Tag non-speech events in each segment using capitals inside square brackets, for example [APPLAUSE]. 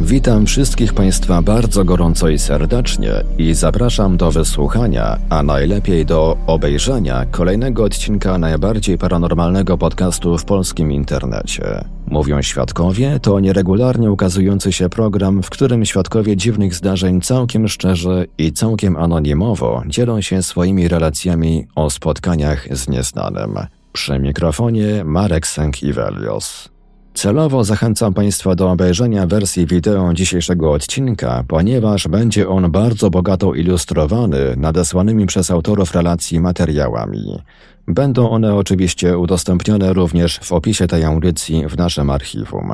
Witam wszystkich Państwa bardzo gorąco i serdecznie i zapraszam do wysłuchania, a najlepiej do obejrzenia kolejnego odcinka najbardziej paranormalnego podcastu w polskim internecie. Mówią Świadkowie to nieregularnie ukazujący się program, w którym świadkowie dziwnych zdarzeń całkiem szczerze i całkiem anonimowo dzielą się swoimi relacjami o spotkaniach z nieznanym. Przy mikrofonie Marek Sęk-Iwelios. Celowo zachęcam Państwa do obejrzenia wersji wideo dzisiejszego odcinka, ponieważ będzie on bardzo bogato ilustrowany nadesłanymi przez autorów relacji materiałami. Będą one oczywiście udostępnione również w opisie tej audycji w naszym archiwum.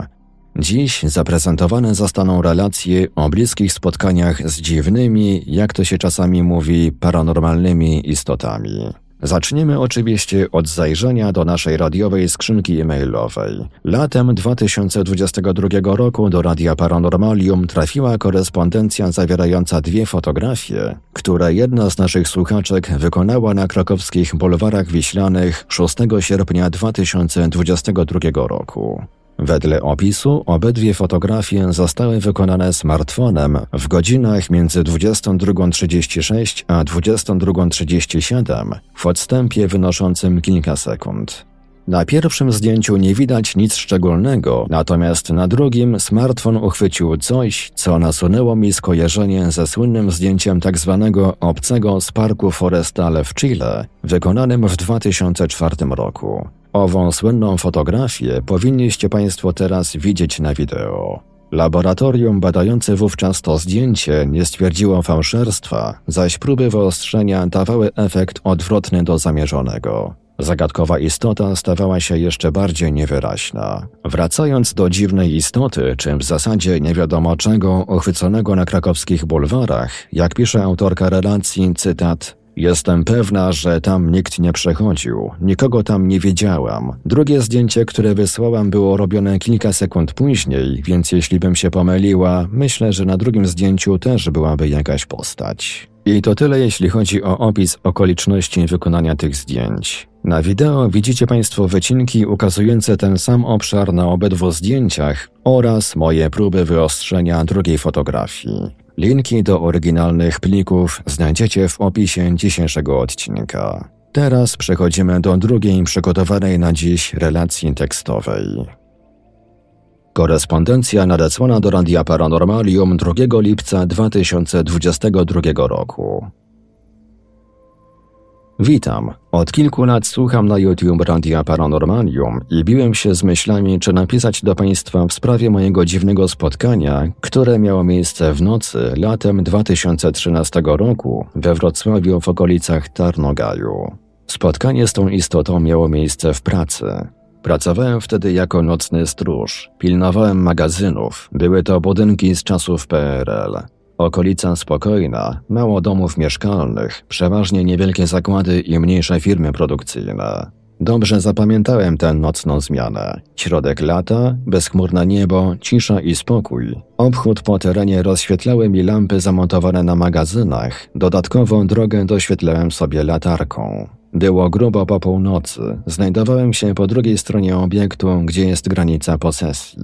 Dziś zaprezentowane zostaną relacje o bliskich spotkaniach z dziwnymi, jak to się czasami mówi, paranormalnymi istotami. Zaczniemy oczywiście od zajrzenia do naszej radiowej skrzynki e-mailowej. Latem 2022 roku do Radia Paranormalium trafiła korespondencja zawierająca dwie fotografie, które jedna z naszych słuchaczek wykonała na krakowskich bulwarach wiślanych 6 sierpnia 2022 roku. Wedle opisu obydwie fotografie zostały wykonane smartfonem w godzinach między 22.36 a 22.37 w odstępie wynoszącym kilka sekund. Na pierwszym zdjęciu nie widać nic szczególnego, natomiast na drugim smartfon uchwycił coś, co nasunęło mi skojarzenie ze słynnym zdjęciem tzw. Tak obcego z parku Forestale w Chile, wykonanym w 2004 roku. Ową słynną fotografię powinniście Państwo teraz widzieć na wideo. Laboratorium badające wówczas to zdjęcie nie stwierdziło fałszerstwa, zaś próby wyostrzenia dawały efekt odwrotny do zamierzonego. Zagadkowa istota stawała się jeszcze bardziej niewyraźna. Wracając do dziwnej istoty, czy w zasadzie nie wiadomo czego, uchwyconego na krakowskich bulwarach, jak pisze autorka relacji, cytat, Jestem pewna, że tam nikt nie przechodził, nikogo tam nie wiedziałam. Drugie zdjęcie, które wysłałam, było robione kilka sekund później, więc jeśli bym się pomyliła, myślę, że na drugim zdjęciu też byłaby jakaś postać. I to tyle, jeśli chodzi o opis okoliczności wykonania tych zdjęć. Na wideo widzicie Państwo wycinki ukazujące ten sam obszar na obydwu zdjęciach oraz moje próby wyostrzenia drugiej fotografii. Linki do oryginalnych plików znajdziecie w opisie dzisiejszego odcinka. Teraz przechodzimy do drugiej przygotowanej na dziś relacji tekstowej. Korespondencja nadesłana do Radia Paranormalium 2 lipca 2022 roku. Witam. Od kilku lat słucham na YouTube Radia Paranormalium i biłem się z myślami, czy napisać do Państwa w sprawie mojego dziwnego spotkania, które miało miejsce w nocy latem 2013 roku we Wrocławiu w okolicach Tarnogaju. Spotkanie z tą istotą miało miejsce w pracy. Pracowałem wtedy jako nocny stróż, pilnowałem magazynów, były to budynki z czasów PRL. Okolica spokojna, mało domów mieszkalnych, przeważnie niewielkie zakłady i mniejsze firmy produkcyjne. Dobrze zapamiętałem tę nocną zmianę. Środek lata, bezchmurne niebo, cisza i spokój. Obchód po terenie rozświetlały mi lampy zamontowane na magazynach. Dodatkową drogę doświetlałem sobie latarką. Było grubo po północy. Znajdowałem się po drugiej stronie obiektu, gdzie jest granica posesji.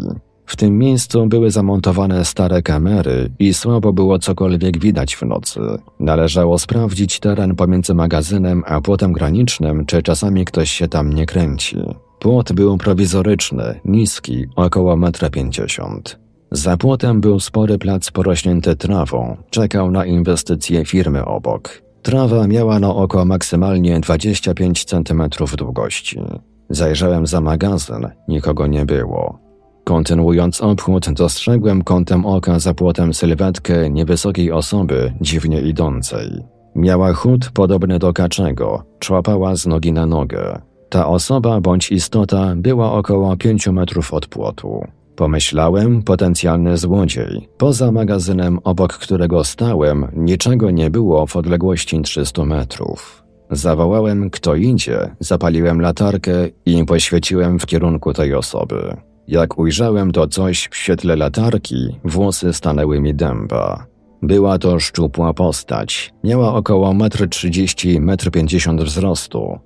W tym miejscu były zamontowane stare kamery i słabo było cokolwiek widać w nocy. Należało sprawdzić teren pomiędzy magazynem a płotem granicznym, czy czasami ktoś się tam nie kręci. Płot był prowizoryczny, niski, około 1,50 m. Za płotem był spory plac porośnięty trawą, czekał na inwestycje firmy obok. Trawa miała na oko maksymalnie 25 cm długości. Zajrzałem za magazyn, nikogo nie było. Kontynuując obchód, dostrzegłem kątem oka za płotem sylwetkę niewysokiej osoby, dziwnie idącej. Miała chód podobny do kaczego, człapała z nogi na nogę. Ta osoba bądź istota była około 5 metrów od płotu. Pomyślałem, potencjalny złodziej. Poza magazynem, obok którego stałem, niczego nie było w odległości 300 metrów. Zawołałem, kto idzie, zapaliłem latarkę i poświeciłem w kierunku tej osoby. Jak ujrzałem to coś w świetle latarki, włosy stanęły mi dęba. Była to szczupła postać. Miała około 1,30 m, 1,50 m wzrostu.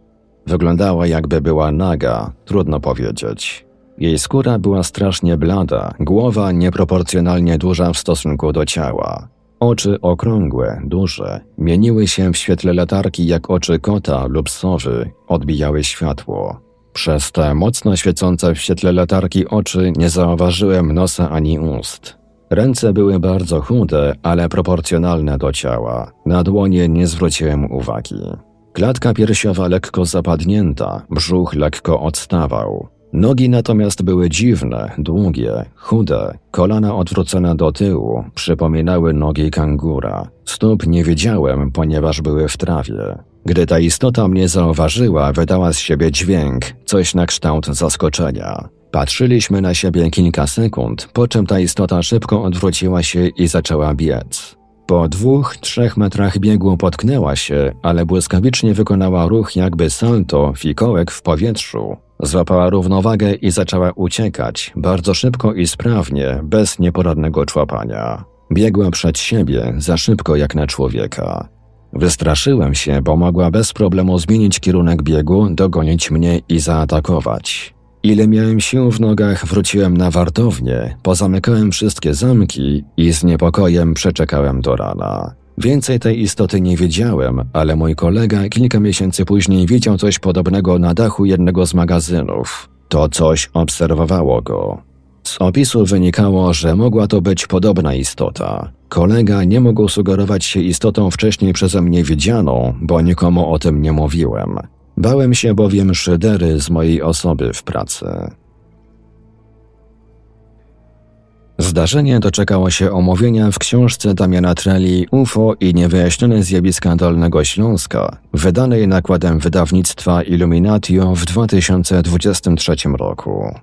Wyglądała jakby była naga, trudno powiedzieć. Jej skóra była strasznie blada, głowa nieproporcjonalnie duża w stosunku do ciała. Oczy okrągłe, duże, mieniły się w świetle latarki jak oczy kota lub sowy, odbijały światło. Przez te mocno świecące w świetle latarki oczy nie zauważyłem nosa ani ust. Ręce były bardzo chude, ale proporcjonalne do ciała. Na dłonie nie zwróciłem uwagi. Klatka piersiowa lekko zapadnięta, brzuch lekko odstawał. Nogi natomiast były dziwne, długie, chude, kolana odwrócone do tyłu, przypominały nogi kangura. Stóp nie widziałem, ponieważ były w trawie. Gdy ta istota mnie zauważyła, wydała z siebie dźwięk, coś na kształt zaskoczenia. Patrzyliśmy na siebie kilka sekund, po czym ta istota szybko odwróciła się i zaczęła biec. Po dwóch, trzech metrach biegu potknęła się, ale błyskawicznie wykonała ruch jakby salto, fikołek w powietrzu. Złapała równowagę i zaczęła uciekać, bardzo szybko i sprawnie, bez nieporadnego człapania. Biegła przed siebie, za szybko jak na człowieka. Wystraszyłem się, bo mogła bez problemu zmienić kierunek biegu, dogonić mnie i zaatakować. Ile miałem sił w nogach, wróciłem na wartownię, pozamykałem wszystkie zamki i z niepokojem przeczekałem do rana. Więcej tej istoty nie wiedziałem, ale mój kolega kilka miesięcy później widział coś podobnego na dachu jednego z magazynów. To coś obserwowało go. Z opisu wynikało, że mogła to być podobna istota. Kolega nie mógł sugerować się istotą wcześniej przeze mnie widzianą, bo nikomu o tym nie mówiłem. Bałem się bowiem szydery z mojej osoby w pracy. Zdarzenie doczekało się omówienia w książce Damiana Treli UFO i niewyjaśnione zjawiska Dolnego Śląska, wydanej nakładem wydawnictwa Illuminatio w 2023 roku.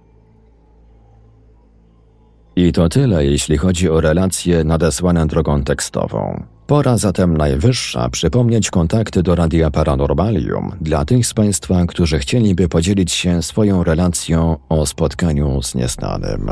I to tyle, jeśli chodzi o relacje nadesłane drogą tekstową. Pora zatem najwyższa przypomnieć kontakty do Radia Paranormalium dla tych z Państwa, którzy chcieliby podzielić się swoją relacją o spotkaniu z nieznanym.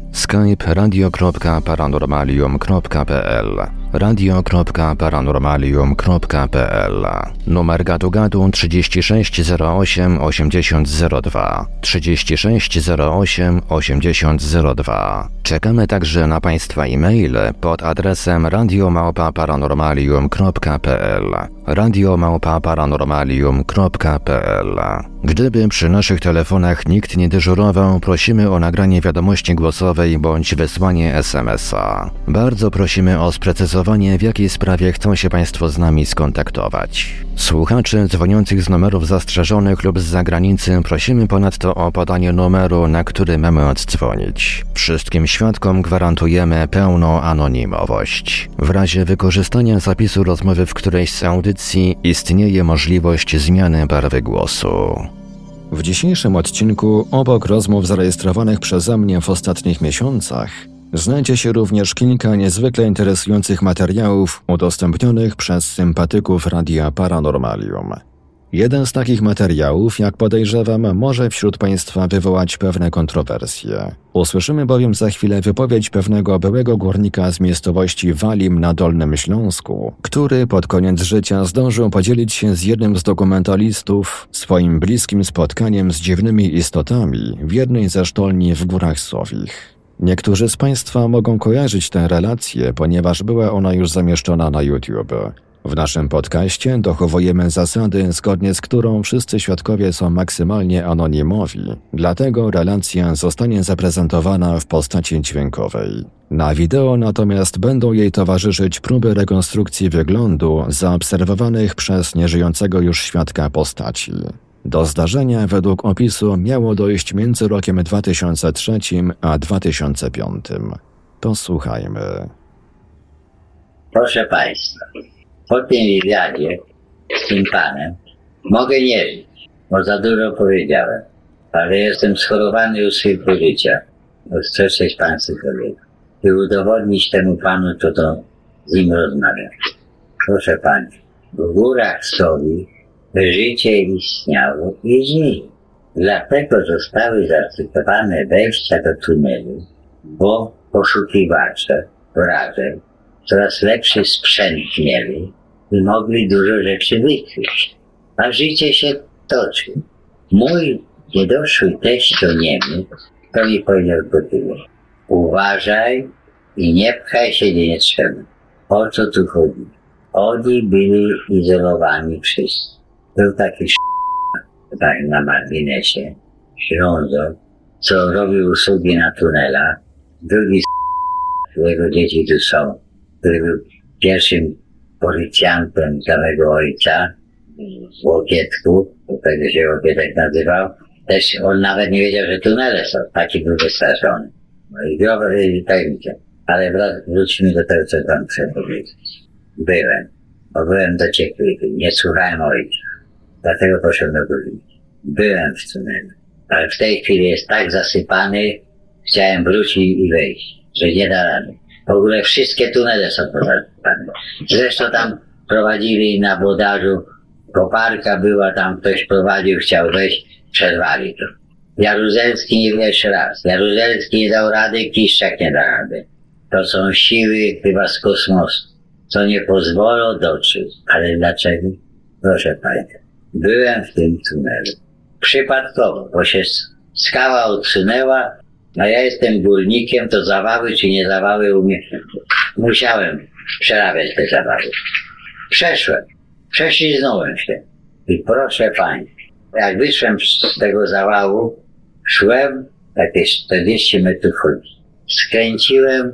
skype radio.paranormalium.pl radio.paranormalium.pl Numer gadu gadu 3608 8002 3608 8002 Czekamy także na Państwa e-maile pod adresem radiomałpa-paranormalium.pl radiomałpa-paranormalium.pl Gdyby przy naszych telefonach nikt nie dyżurował, prosimy o nagranie wiadomości głosowej bądź wysłanie SMS-a. Bardzo prosimy o sprecyzowanie, w jakiej sprawie chcą się Państwo z nami skontaktować. Słuchaczy dzwoniących z numerów zastrzeżonych lub z zagranicy prosimy ponadto o podanie numeru, na który mamy oddzwonić. Wszystkim świadkom gwarantujemy pełną anonimowość. W razie wykorzystania zapisu rozmowy w którejś z audycji istnieje możliwość zmiany barwy głosu. W dzisiejszym odcinku, obok rozmów zarejestrowanych przeze mnie w ostatnich miesiącach, Znajdzie się również kilka niezwykle interesujących materiałów udostępnionych przez sympatyków Radia Paranormalium. Jeden z takich materiałów, jak podejrzewam, może wśród Państwa wywołać pewne kontrowersje. Usłyszymy bowiem za chwilę wypowiedź pewnego byłego górnika z miejscowości Walim na Dolnym Śląsku, który pod koniec życia zdążył podzielić się z jednym z dokumentalistów swoim bliskim spotkaniem z dziwnymi istotami w jednej ze sztolni w Górach Słowich. Niektórzy z Państwa mogą kojarzyć tę relację, ponieważ była ona już zamieszczona na YouTube. W naszym podcaście dochowujemy zasady, zgodnie z którą wszyscy świadkowie są maksymalnie anonimowi, dlatego relacja zostanie zaprezentowana w postaci dźwiękowej. Na wideo natomiast będą jej towarzyszyć próby rekonstrukcji wyglądu zaobserwowanych przez nieżyjącego już świadka postaci. Do zdarzenia według opisu miało dojść między rokiem 2003 a 2005. Posłuchajmy. Proszę Państwa, po tym wywiadzie z tym panem mogę nie żyć, bo za dużo powiedziałem, ale jestem schorowany już swojego życia. Chcę coś powiedzieć. I udowodnić temu panu, to to z nim rozmawiam. Proszę Pani, w górach Sowi życie istniało i żyje. Dlatego zostały zacytowane wejścia do tunelu, bo poszukiwacze razem coraz lepszy sprzęt mieli mogli dużo rzeczy wykryć. A życie się toczy. Mój niedoszły teść to Niemiec, to mi powiedział tyle. Uważaj i nie pchaj się gdzie nie trzeba. O co tu chodzi? Oni byli izolowani wszyscy. Był taki sz... tak na marginesie, Ślązo, co robił usługi na tunelach. Drugi s... jego dzieci tu są, który był pierwszym policjantem całego ojca w Łokietku, tego się Łokietek nazywał. Też on nawet nie wiedział, że tunele są. Taki był wystraszony. No i growy i tajemnicze. Ale wró- wróćmy do tego, co tam chcę powiedzieć. Byłem. Bo byłem dociekliwy. Nie słuchałem ojca. Dlatego poszedłem do górnika. Byłem w tunelu. Ale w tej chwili jest tak zasypany, chciałem wrócić i wejść, że nie da rady. W ogóle wszystkie tunele są pozasypane. Zresztą tam prowadzili na bodarzu, koparka była, tam ktoś prowadził, chciał wejść, przerwali to. Jaruzelski nie wiesz raz. Jaruzelski nie dał rady, Kiszczak nie da rady. To są siły chyba z kosmosu, co nie pozwolą dotrzeć. Ale dlaczego? Proszę Państwa, byłem w tym tunelu. Przypadkowo, bo się skała odsunęła, a ja jestem górnikiem, to zawały czy nie zawały. Musiałem przerabiać te zawały. Przeszłem, prześliznąłem się. I proszę Państwa, jak wyszłem z tego zawału, szłem jakieś 40 metrów. Skręciłem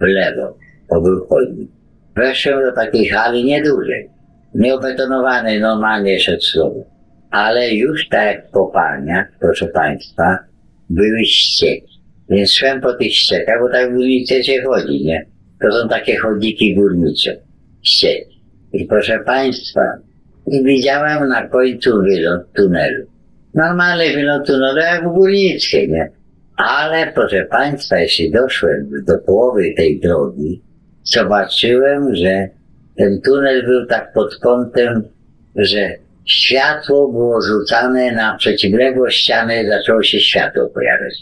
w lewo, to był chodnik. Weszłem do takiej hali niedużej, nieobetonowanej normalnie szedł słowo. Ale już tak jak w kopalniach, proszę Państwa, były ścieki. Więc szłem po tych ściekach, bo tak w górnicy się chodzi, nie? To są takie chodniki górnicze, ścieki. I proszę Państwa, i widziałem na końcu wylot tunelu. Normalny wylot tunelu jak w górnickiej, nie? Ale proszę Państwa, jeśli doszłem do połowy tej drogi, zobaczyłem, że ten tunel był tak pod kątem, że światło było rzucane na przeciwległość ściany, zaczęło się światło pojawiać.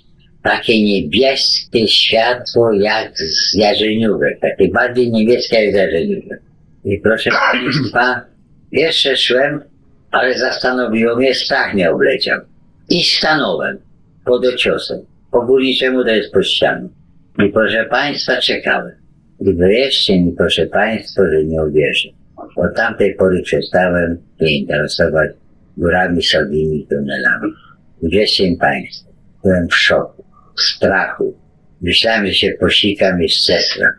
Takie niebieskie światło jak z jarzeniówek, takie bardziej niebieskie jak z jarzeniówek. I proszę Państwa, jeszcze szłem, ale zastanowiło mnie, strach mnie obleciał. I stanąłem pod ociosem. Po górniczemu to jest pod ścianą. I proszę Państwa, czekałem. I wreszcie mi, proszę Państwa, że nie uwierzę. Od tamtej pory przestałem się interesować górami sobimi tunelami. Wierzcie mi Państwo, byłem w szoku, strachu. Myślałem, się posikam i zesram.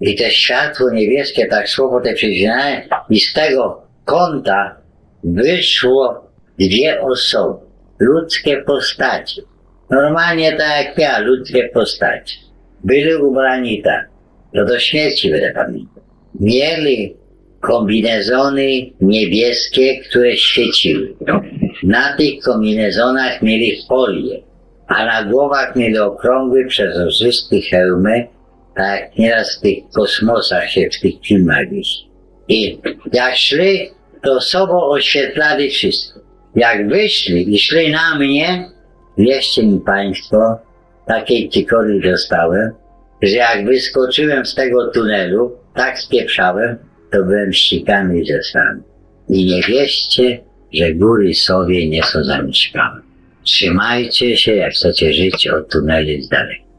I te światło niebieskie tak słowo te przecinałem i z tego kąta wyszło dwie osoby, ludzkie postacie. Normalnie tak jak ja, ludzkie postacie. Byli ubrani tak, to do śmierci będę pamiętał. Mieli kombinezony niebieskie, które świeciły. Na tych kombinezonach mieli folię, a na głowach mieli okrągły, przezroczysty hełmy Tak jak nieraz w tych kosmosach się w tych filmach widzi. I jak szli, to sobą oświetlali wszystko. Jak wyszli i szli na mnie, wierzcie mi Państwo, takiej cikory dostałem, że jak wyskoczyłem z tego tunelu, tak spieprzałem, to byłem ścigany ze stanu. I nie wierzcie, że góry sobie nie są zamieszkane. Trzymajcie się, jak chcecie żyć od tuneli z daleka.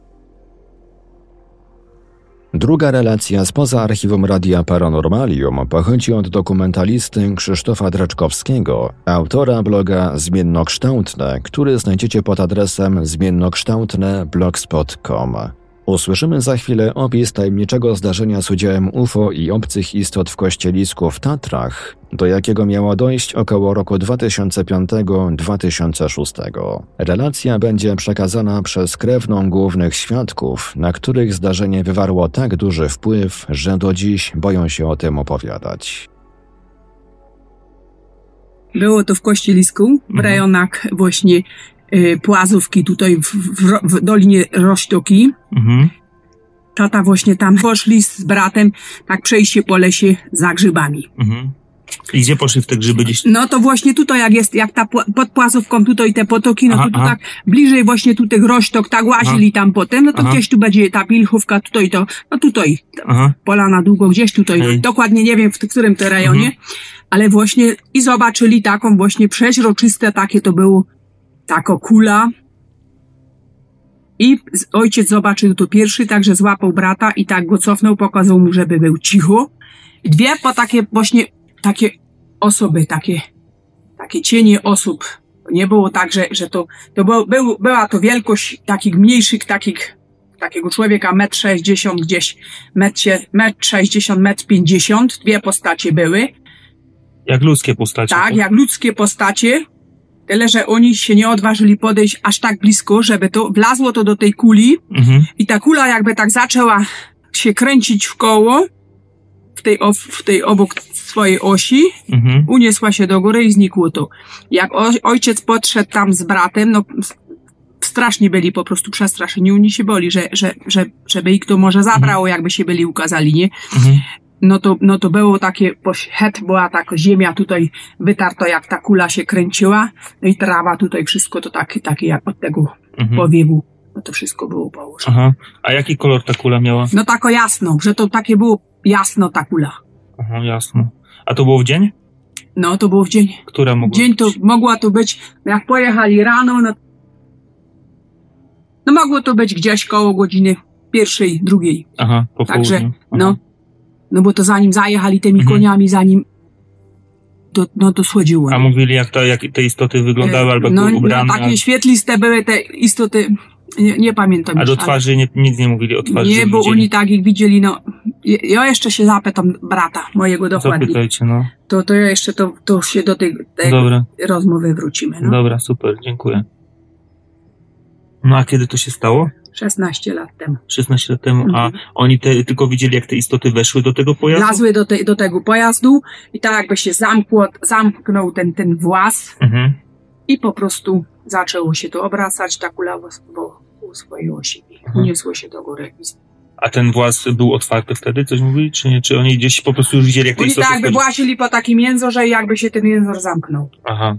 Druga relacja spoza archiwum Radia Paranormalium pochodzi od dokumentalisty Krzysztofa Draczkowskiego, autora bloga Zmiennokształtne, który znajdziecie pod adresem zmiennokształtne.blogspot.com. Usłyszymy za chwilę opis tajemniczego zdarzenia z udziałem UFO i obcych istot w kościelisku w Tatrach, do jakiego miało dojść około roku 2005-2006. Relacja będzie przekazana przez krewną głównych świadków, na których zdarzenie wywarło tak duży wpływ, że do dziś boją się o tym opowiadać. Było to w Kościelisku, w Mhm. rejonach właśnie Płazówki, tutaj w, w, w Dolinie Rośtoki. Mhm. Tata właśnie tam poszli z bratem, tak przejście po lesie za grzybami. Mhm. I gdzie poszli w te grzyby gdzieś? No to właśnie tutaj, jak jest, jak ta pod Płazówką tutaj te potoki, no Aha, to tu tak bliżej właśnie tu tych rośtok, tak łazili tam potem, no to Aha. gdzieś tu będzie ta pilchówka, tutaj to, no tutaj, Aha. pola na długo, gdzieś tutaj, dokładnie nie wiem w którym to rejonie, Mhm. ale właśnie i zobaczyli taką właśnie przeźroczyste takie to było, tako kula. I ojciec zobaczył to pierwszy, także złapał brata i tak go cofnął, pokazał mu, żeby był cicho. Dwie po takie właśnie, takie osoby, takie, takie cienie osób. Nie było tak, że, że to, to było, był, była to wielkość takich mniejszych, takich, takiego człowieka, metr sześćdziesiąt gdzieś, metr, metr sześćdziesiąt, metr pięćdziesiąt, dwie postacie były. Jak ludzkie postacie. Tak, jak ludzkie postacie. Tyle, że oni się nie odważyli podejść aż tak blisko, żeby to wlazło to do tej kuli Mhm. i ta kula jakby tak zaczęła się kręcić w koło w tej, w tej obok swojej osi, Mhm. uniesła się do góry i znikło to. Jak ojciec podszedł tam z bratem, no strasznie byli po prostu przestraszeni, oni się boli, że, że, że, żeby ich to może zabrało, jakby się byli ukazali, nie? Mhm. No to, no to było takie, het była taka ziemia tutaj wytarto, jak ta kula się kręciła, no i trawa tutaj, wszystko to takie, takie jak od tego Mhm. powiewu, no to wszystko było położone. Aha. A jaki kolor ta kula miała? No tako jasno, że to takie było jasno ta kula. Aha, jasno. A to było w dzień? No to było w dzień. Która mogła Dzień to mogła to być, jak pojechali rano, no, no mogło to być gdzieś koło godziny pierwszej, drugiej. Aha, po Także, południu. Aha. no, no bo to zanim zajechali tymi Mhm. koniami, zanim to, no to schodziło. A mówili, jak, to, jak te istoty wyglądały, albo jak no, były ubrane? No, takie świetliste były te istoty, nie, nie pamiętam a do twarzy nie, nic nie mówili o twarzy? Nie, bo widzieli? oni tak ich widzieli, no. Ja- Ja jeszcze się zapytam brata mojego dokładnie. Zapytajcie, no. To, to ja jeszcze to, to się do tej, tej Dobra, rozmowy wrócimy. No. dobra, super, dziękuję. No a kiedy to się stało? 16 lat temu. 16 lat temu, a Mhm. oni te, tylko widzieli, jak te istoty weszły do tego pojazdu? Wlazły do, te, do tego pojazdu i tak jakby się zamkło, zamknął ten, ten włas Mhm. i po prostu zaczęło się to obracać, ta kula w swojej osi. Mhm. Uniosło się do góry. A ten włas był otwarty wtedy, coś mówili, czy nie? Czy oni gdzieś po prostu już widzieli, jak te Oni istoty tak jakby włazili po takim jęzorze i jakby się ten jęzor zamknął. Aha.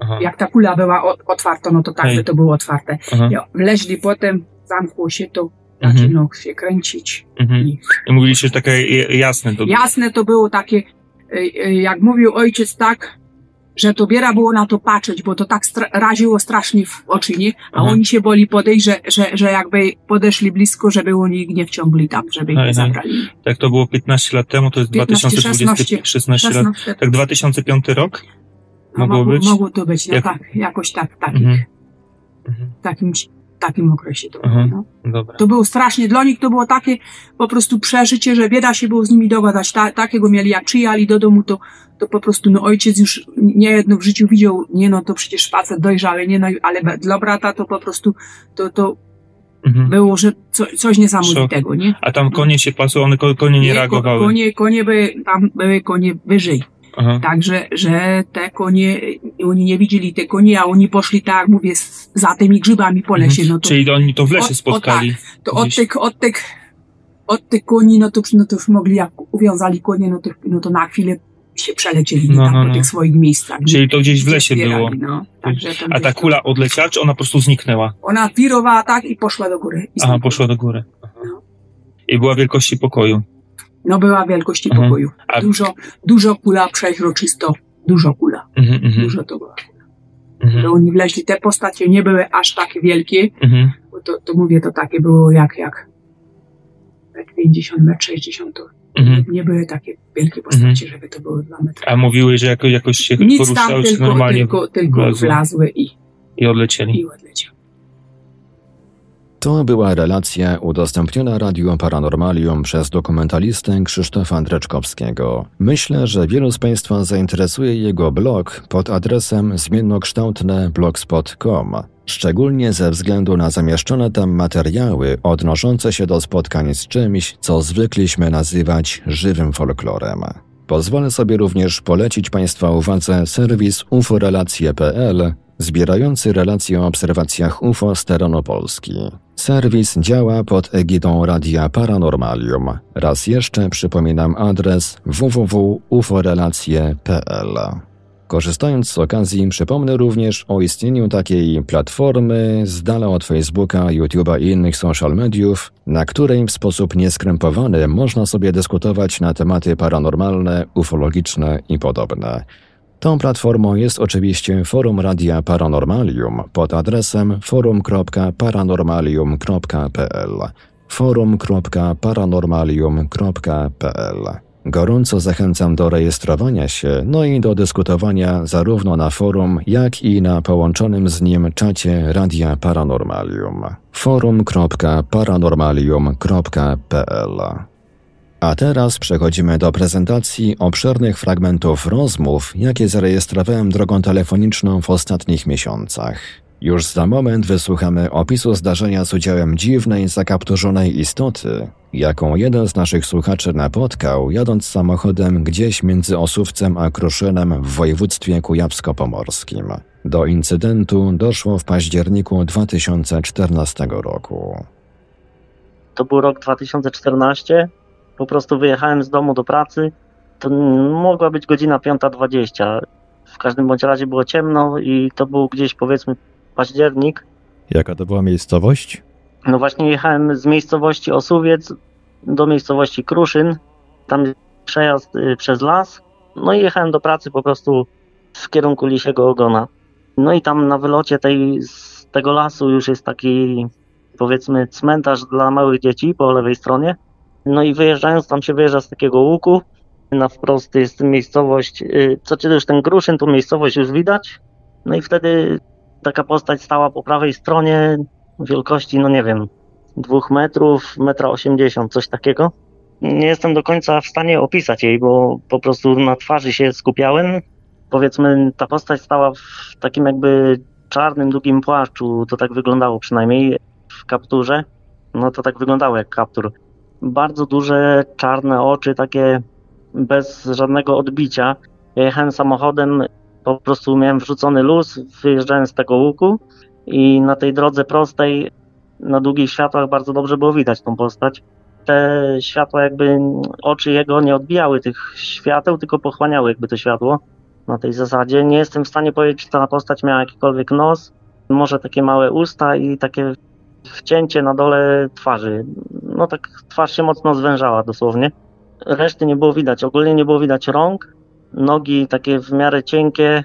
Aha. Jak ta kula była otwarta, no to tak Hej. by to było otwarte. Aha. Ja, wleźli potem, zamkło się to, Mhm. zaczęło się kręcić. Mhm. I I mówiliście, że takie jasne to było. jasne to było takie, y, y, jak mówił ojciec tak, że to biera było na to patrzeć, bo to tak stra- raziło strasznie w oczy, nie? A Aha. oni się boli podejść, że, że, że jakby podeszli blisko, żeby oni ich nie wciągli tam, żeby ich nie zabrali. Jak to było 15 lat temu, to jest 15, 2020, 16 lat. 16, Tak 2005 rok? No, Mogło być? Mogło to być, no Jak- tak, jakoś tak, tak, Mhm. Mhm. takim, takim okresie to Aha. było, no. To było strasznie, dla nich to było takie po prostu przeżycie, że bieda się było z nimi dogadać. Ta, takiego mieli, jak przyjechali do domu, to, to po prostu, no ojciec już niejedno w życiu widział, nie no, to przecież facet dojrzały, nie no, ale dla brata to po prostu, to, to Mhm. było, że co, coś niesamowitego, nie? A tam konie się pasły, one ko- konie nie ko- reagowały. Konie, konie były, tam były konie wyżej. Aha. Także, że te konie, oni nie widzieli te konie, a oni poszli, tak mówię, za tymi grzybami po lesie, Mhm. no to, Czyli oni to w lesie O- o spotkali. to od tych, od tych od tych koni, no to, no to już mogli, jak uwiązali konie, no to, no to na chwilę się przelecieli No, tam no, po no. tych swoich miejscach. Czyli to gdzieś w lesie było. No, także A ta kula odleciała, czy ona po prostu zniknęła? Ona wirowała tak i poszła do góry. Aha, poszła do góry. No. I była wielkości pokoju. No była wielkości Mhm. pokoju. Dużo, dużo kula, przeźroczysto, dużo kula. Mhm, mhm, Dużo to była. mhm, Że oni wleźli, te postacie nie były aż tak wielkie, mhm. bo to, to mówię, to takie było jak, jak metr 50, metr 60, to Mhm. nie były takie wielkie postacie, żeby to były 2 metry. A mówiły, że jako, jakoś się Nic tam, poruszały, czy tylko, normalnie tylko, tylko wlazły i, i odlecieli. i odleciały. To była relacja udostępniona Radiu Paranormalium przez dokumentalistę Krzysztofa Dreczkowskiego. Myślę, że wielu z Państwa zainteresuje jego blog pod adresem zmiennokształtne.blogspot.com, szczególnie ze względu na zamieszczone tam materiały odnoszące się do spotkań z czymś, co zwykliśmy nazywać żywym folklorem. Pozwolę sobie również polecić Państwa uwadze serwis uforelacje.pl, zbierający relacje o obserwacjach UFO z terenu Polski. Serwis działa pod egidą Radia Paranormalium. Raz jeszcze przypominam adres www.uforelacje.pl. Korzystając z okazji, przypomnę również o istnieniu takiej platformy z dala od Facebooka, YouTube'a i innych social mediów, na której w sposób nieskrępowany można sobie dyskutować na tematy paranormalne, ufologiczne i podobne. Tą platformą jest oczywiście forum Radia Paranormalium pod adresem forum.paranormalium.pl forum.paranormalium.pl Gorąco zachęcam do rejestrowania się, no i do dyskutowania zarówno na forum, jak i na połączonym z nim czacie Radia Paranormalium. forum.paranormalium.pl a teraz przechodzimy do prezentacji obszernych fragmentów rozmów, jakie zarejestrowałem drogą telefoniczną w ostatnich miesiącach. Już za moment wysłuchamy opisu zdarzenia z udziałem dziwnej, zakapturzonej istoty, jaką jeden z naszych słuchaczy napotkał, jadąc samochodem gdzieś między Osówcem a Kruszynem w województwie kujawsko-pomorskim. Do incydentu doszło w październiku 2014 roku. To był rok 2014. Po prostu wyjechałem z domu do pracy. To mogła być godzina 5.20. W każdym bądź razie było ciemno i to był gdzieś powiedzmy październik. Jaka to była miejscowość? No właśnie jechałem z miejscowości Osuwiec do miejscowości Kruszyn. Tam przejazd y, przez las. No i jechałem do pracy po prostu w kierunku Lisiego Ogona. No i tam na wylocie tej, z tego lasu już jest taki powiedzmy cmentarz dla małych dzieci po lewej stronie. No i wyjeżdżając, tam się wyjeżdża z takiego łuku. Na wprost jest miejscowość, y, co czy już ten Kruszyn, tu miejscowość już widać. No i wtedy taka postać stała po prawej stronie wielkości, no nie wiem, dwóch metrów, metra osiemdziesiąt, coś takiego. Nie jestem do końca w stanie opisać jej, bo po prostu na twarzy się skupiałem. Powiedzmy, ta postać stała w takim jakby czarnym, długim płaszczu, to tak wyglądało przynajmniej w kapturze. No to tak wyglądało jak kaptur. Bardzo duże, czarne oczy, takie bez żadnego odbicia. Ja jechałem samochodem, po prostu miałem wrzucony luz, wyjeżdżałem z tego łuku i na tej drodze prostej, na długich światłach bardzo dobrze było widać tą postać. Te światła jakby, oczy jego nie odbijały tych świateł, tylko pochłaniały jakby to światło na tej zasadzie. Nie jestem w stanie powiedzieć, czy ta postać miała jakikolwiek nos, może takie małe usta i takie wcięcie na dole twarzy. No tak twarz się mocno zwężała dosłownie. Reszty nie było widać. Ogólnie nie było widać rąk, nogi takie w miarę cienkie,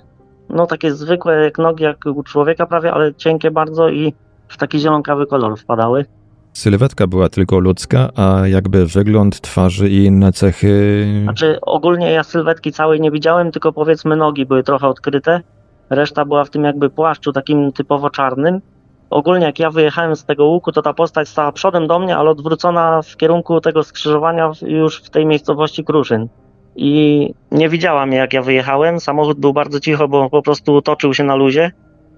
no takie zwykłe jak nogi jak u człowieka prawie, ale cienkie bardzo i w taki zielonkawy kolor wpadały. Sylwetka była tylko ludzka, a jakby wygląd twarzy i inne cechy. Znaczy ogólnie ja sylwetki całej nie widziałem, tylko powiedzmy nogi były trochę odkryte. Reszta była w tym jakby płaszczu takim typowo czarnym. Ogólnie jak ja wyjechałem z tego łuku, to ta postać stała przodem do mnie, ale odwrócona w kierunku tego skrzyżowania już w tej miejscowości Kruszyn. I nie widziała mnie jak ja wyjechałem. Samochód był bardzo cicho, bo po prostu toczył się na luzie.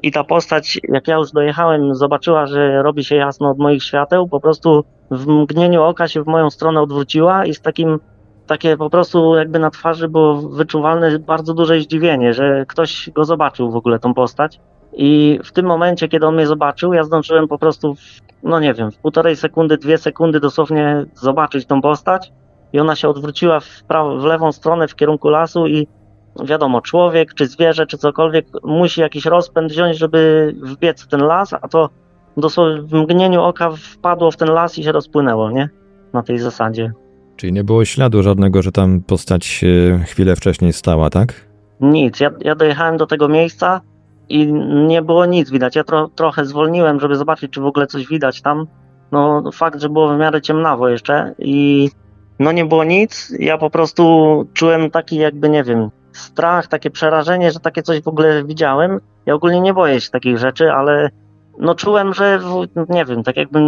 I ta postać, jak ja już dojechałem, zobaczyła, że robi się jasno od moich świateł, po prostu w mgnieniu oka się w moją stronę odwróciła i z takim, takie po prostu jakby na twarzy było wyczuwalne bardzo duże zdziwienie, że ktoś go zobaczył w ogóle, tą postać. I w tym momencie, kiedy on mnie zobaczył, ja zdążyłem po prostu, w, no nie wiem, w półtorej sekundy, dwie sekundy dosłownie zobaczyć tą postać i ona się odwróciła w, prawo, w lewą stronę w kierunku lasu i wiadomo, człowiek, czy zwierzę, czy cokolwiek musi jakiś rozpęd wziąć, żeby wbiec w ten las, a to dosłownie w mgnieniu oka wpadło w ten las i się rozpłynęło, nie? Na tej zasadzie. Czyli nie było śladu żadnego, że tam postać chwilę wcześniej stała, tak? Nic. Ja, ja dojechałem do tego miejsca i nie było nic widać. Ja tro, trochę zwolniłem, żeby zobaczyć, czy w ogóle coś widać tam. No, fakt, że było w miarę ciemnawo jeszcze i no nie było nic. Ja po prostu czułem taki jakby, nie wiem, strach, takie przerażenie, że takie coś w ogóle widziałem. Ja ogólnie nie boję się takich rzeczy, ale no czułem, że nie wiem, tak jakby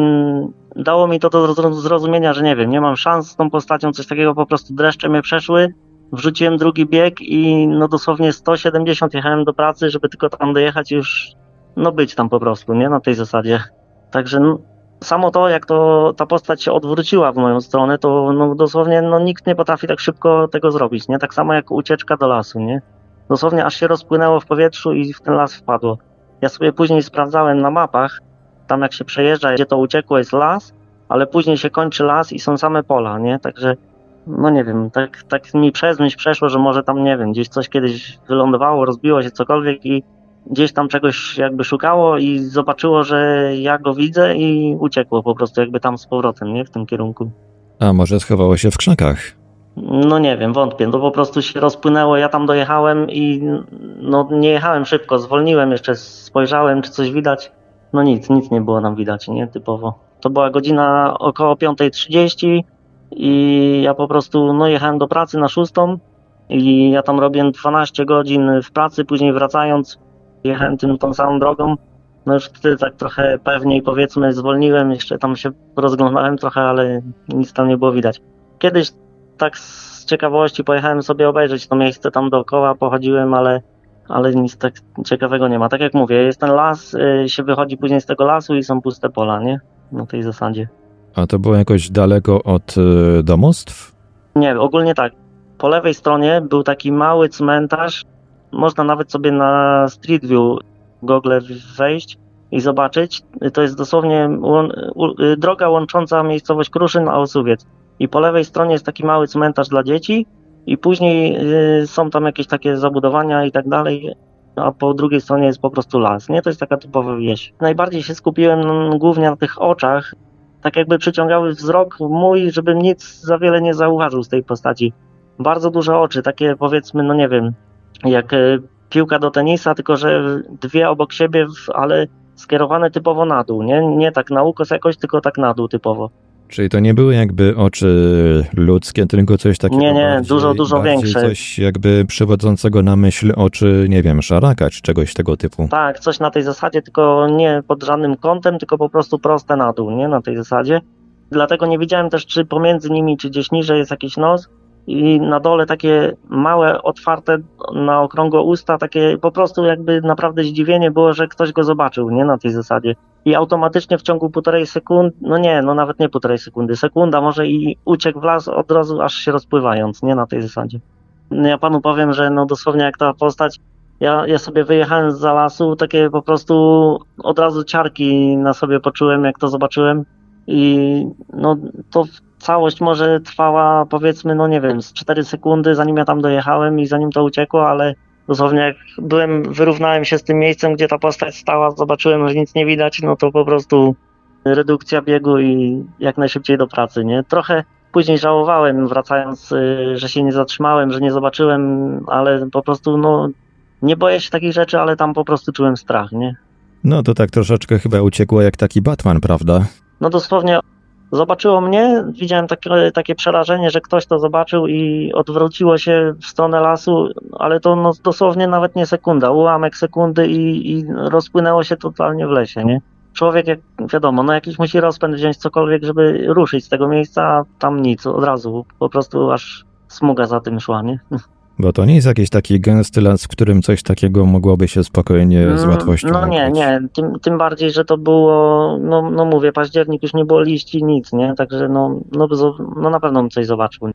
dało mi to do zrozumienia, że nie wiem, nie mam szans z tą postacią, coś takiego po prostu dreszcze mnie przeszły. Wrzuciłem drugi bieg i no dosłownie 170 jechałem do pracy, żeby tylko tam dojechać już no być tam po prostu, nie? Na tej zasadzie. Także no, samo to, jak to ta postać się odwróciła w moją stronę, to no, dosłownie no, nikt nie potrafi tak szybko tego zrobić, nie? Tak samo jak ucieczka do lasu, nie? Dosłownie aż się rozpłynęło w powietrzu i w ten las wpadło. Ja sobie później sprawdzałem na mapach, tam jak się przejeżdża, gdzie to uciekło jest las, ale później się kończy las i są same pola, nie? Także, no nie wiem, tak, tak mi przez myśl przeszło, że może tam, nie wiem, gdzieś coś kiedyś wylądowało, rozbiło się cokolwiek i gdzieś tam czegoś jakby szukało i zobaczyło, że ja go widzę i uciekło po prostu jakby tam z powrotem, nie? W tym kierunku. A może schowało się w krzakach? No nie wiem, wątpię. To po prostu się rozpłynęło. Ja tam dojechałem i no nie jechałem szybko, zwolniłem jeszcze, spojrzałem, czy coś widać. No nic, nic nie było nam widać, nie? Typowo. To była godzina około 5.30 i ja po prostu no jechałem do pracy na szóstą i ja tam robię 12 godzin w pracy, później wracając jechałem tym tą samą drogą. No już wtedy tak trochę pewniej powiedzmy zwolniłem, jeszcze tam się rozglądałem trochę, ale nic tam nie było widać. Kiedyś tak z ciekawości pojechałem sobie obejrzeć to miejsce tam dookoła, pochodziłem, ale, ale nic tak ciekawego nie ma. Tak jak mówię, jest ten las, y, się wychodzi później z tego lasu i są puste pola, nie? Na tej zasadzie. A to było jakoś daleko od y, domostw? Nie, ogólnie tak. Po lewej stronie był taki mały cmentarz. Można nawet sobie na Street View Google wejść i zobaczyć. To jest dosłownie y, droga łącząca miejscowość Kruszyn a Osuwiec i po lewej stronie jest taki mały cmentarz dla dzieci i później y, są tam jakieś takie zabudowania i tak dalej, a po drugiej stronie jest po prostu las, nie? To jest taka typowa wieś. Najbardziej się skupiłem głównie na tych oczach, tak jakby przyciągały wzrok mój, żebym nic za wiele nie zauważył z tej postaci. Bardzo duże oczy, takie powiedzmy, no nie wiem, jak y, piłka do tenisa, tylko że dwie obok siebie, ale skierowane typowo na dół, nie? Nie tak na ukos jakoś, tylko tak na dół typowo. Czyli to nie były jakby oczy ludzkie, tylko coś takiego. Nie, nie, bardziej, dużo, dużo bardziej większe. Coś jakby przywodzącego na myśl oczy, nie wiem, szaraka czy czegoś tego typu. Tak, coś na tej zasadzie, tylko nie pod żadnym kątem, tylko po prostu proste na dół, nie? Na tej zasadzie. Dlatego nie widziałem też, czy pomiędzy nimi, czy gdzieś niżej jest jakiś nos i na dole takie małe, otwarte na okrągłe usta, takie po prostu jakby naprawdę zdziwienie było, że ktoś go zobaczył, nie? Na tej zasadzie i automatycznie w ciągu półtorej sekundy, no nie, no nawet nie półtorej sekundy, sekunda może i uciekł w las od razu aż się rozpływając, nie na tej zasadzie. No ja panu powiem, że no dosłownie jak ta postać, ja, ja sobie wyjechałem z lasu, takie po prostu od razu ciarki na sobie poczułem, jak to zobaczyłem i no to całość może trwała powiedzmy, no nie wiem, z 4 sekundy, zanim ja tam dojechałem i zanim to uciekło, ale dosłownie jak byłem, wyrównałem się z tym miejscem, gdzie ta postać stała, zobaczyłem, że nic nie widać, no to po prostu redukcja biegu i jak najszybciej do pracy, nie? Trochę później żałowałem, wracając, y, że się nie zatrzymałem, że nie zobaczyłem, ale po prostu, no, nie boję się takich rzeczy, ale tam po prostu czułem strach, nie? No to tak troszeczkę chyba uciekło jak taki Batman, prawda? No dosłownie zobaczyło mnie, widziałem takie, takie przerażenie, że ktoś to zobaczył i odwróciło się w stronę lasu, ale to no, dosłownie nawet nie sekunda, ułamek sekundy i, i rozpłynęło się totalnie w lesie, nie? Człowiek, jak wiadomo, no jakiś musi rozpęd wziąć cokolwiek, żeby ruszyć z tego miejsca, a tam nic, od razu, po prostu aż smuga za tym szła, nie? Bo to nie jest jakiś taki gęsty las, w którym coś takiego mogłoby się spokojnie z łatwością No nie, ukryć. nie, tym, tym bardziej, że to było, no, no mówię, październik już nie było liści, nic, nie? Także no, no, no na pewno bym coś zobaczył.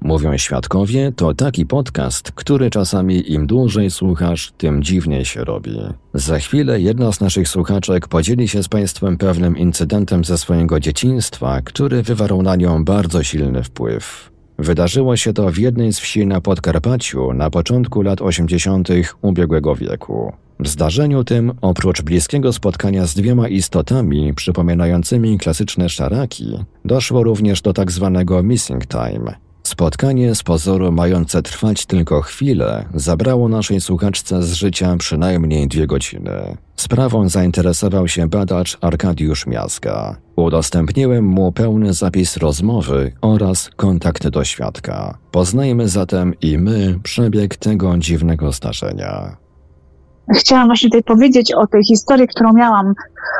Mówią świadkowie to taki podcast, który czasami im dłużej słuchasz, tym dziwniej się robi. Za chwilę jedna z naszych słuchaczek podzieli się z Państwem pewnym incydentem ze swojego dzieciństwa, który wywarł na nią bardzo silny wpływ. Wydarzyło się to w jednej z wsi na Podkarpaciu na początku lat 80. ubiegłego wieku. W zdarzeniu tym, oprócz bliskiego spotkania z dwiema istotami przypominającymi klasyczne szaraki, doszło również do tak zwanego missing time. Spotkanie z pozoru mające trwać tylko chwilę zabrało naszej słuchaczce z życia przynajmniej dwie godziny. Sprawą zainteresował się badacz Arkadiusz Miaska. Udostępniłem mu pełny zapis rozmowy oraz kontakt do świadka. Poznajmy zatem i my przebieg tego dziwnego zdarzenia. Chciałam właśnie tutaj powiedzieć o tej historii, którą miałam,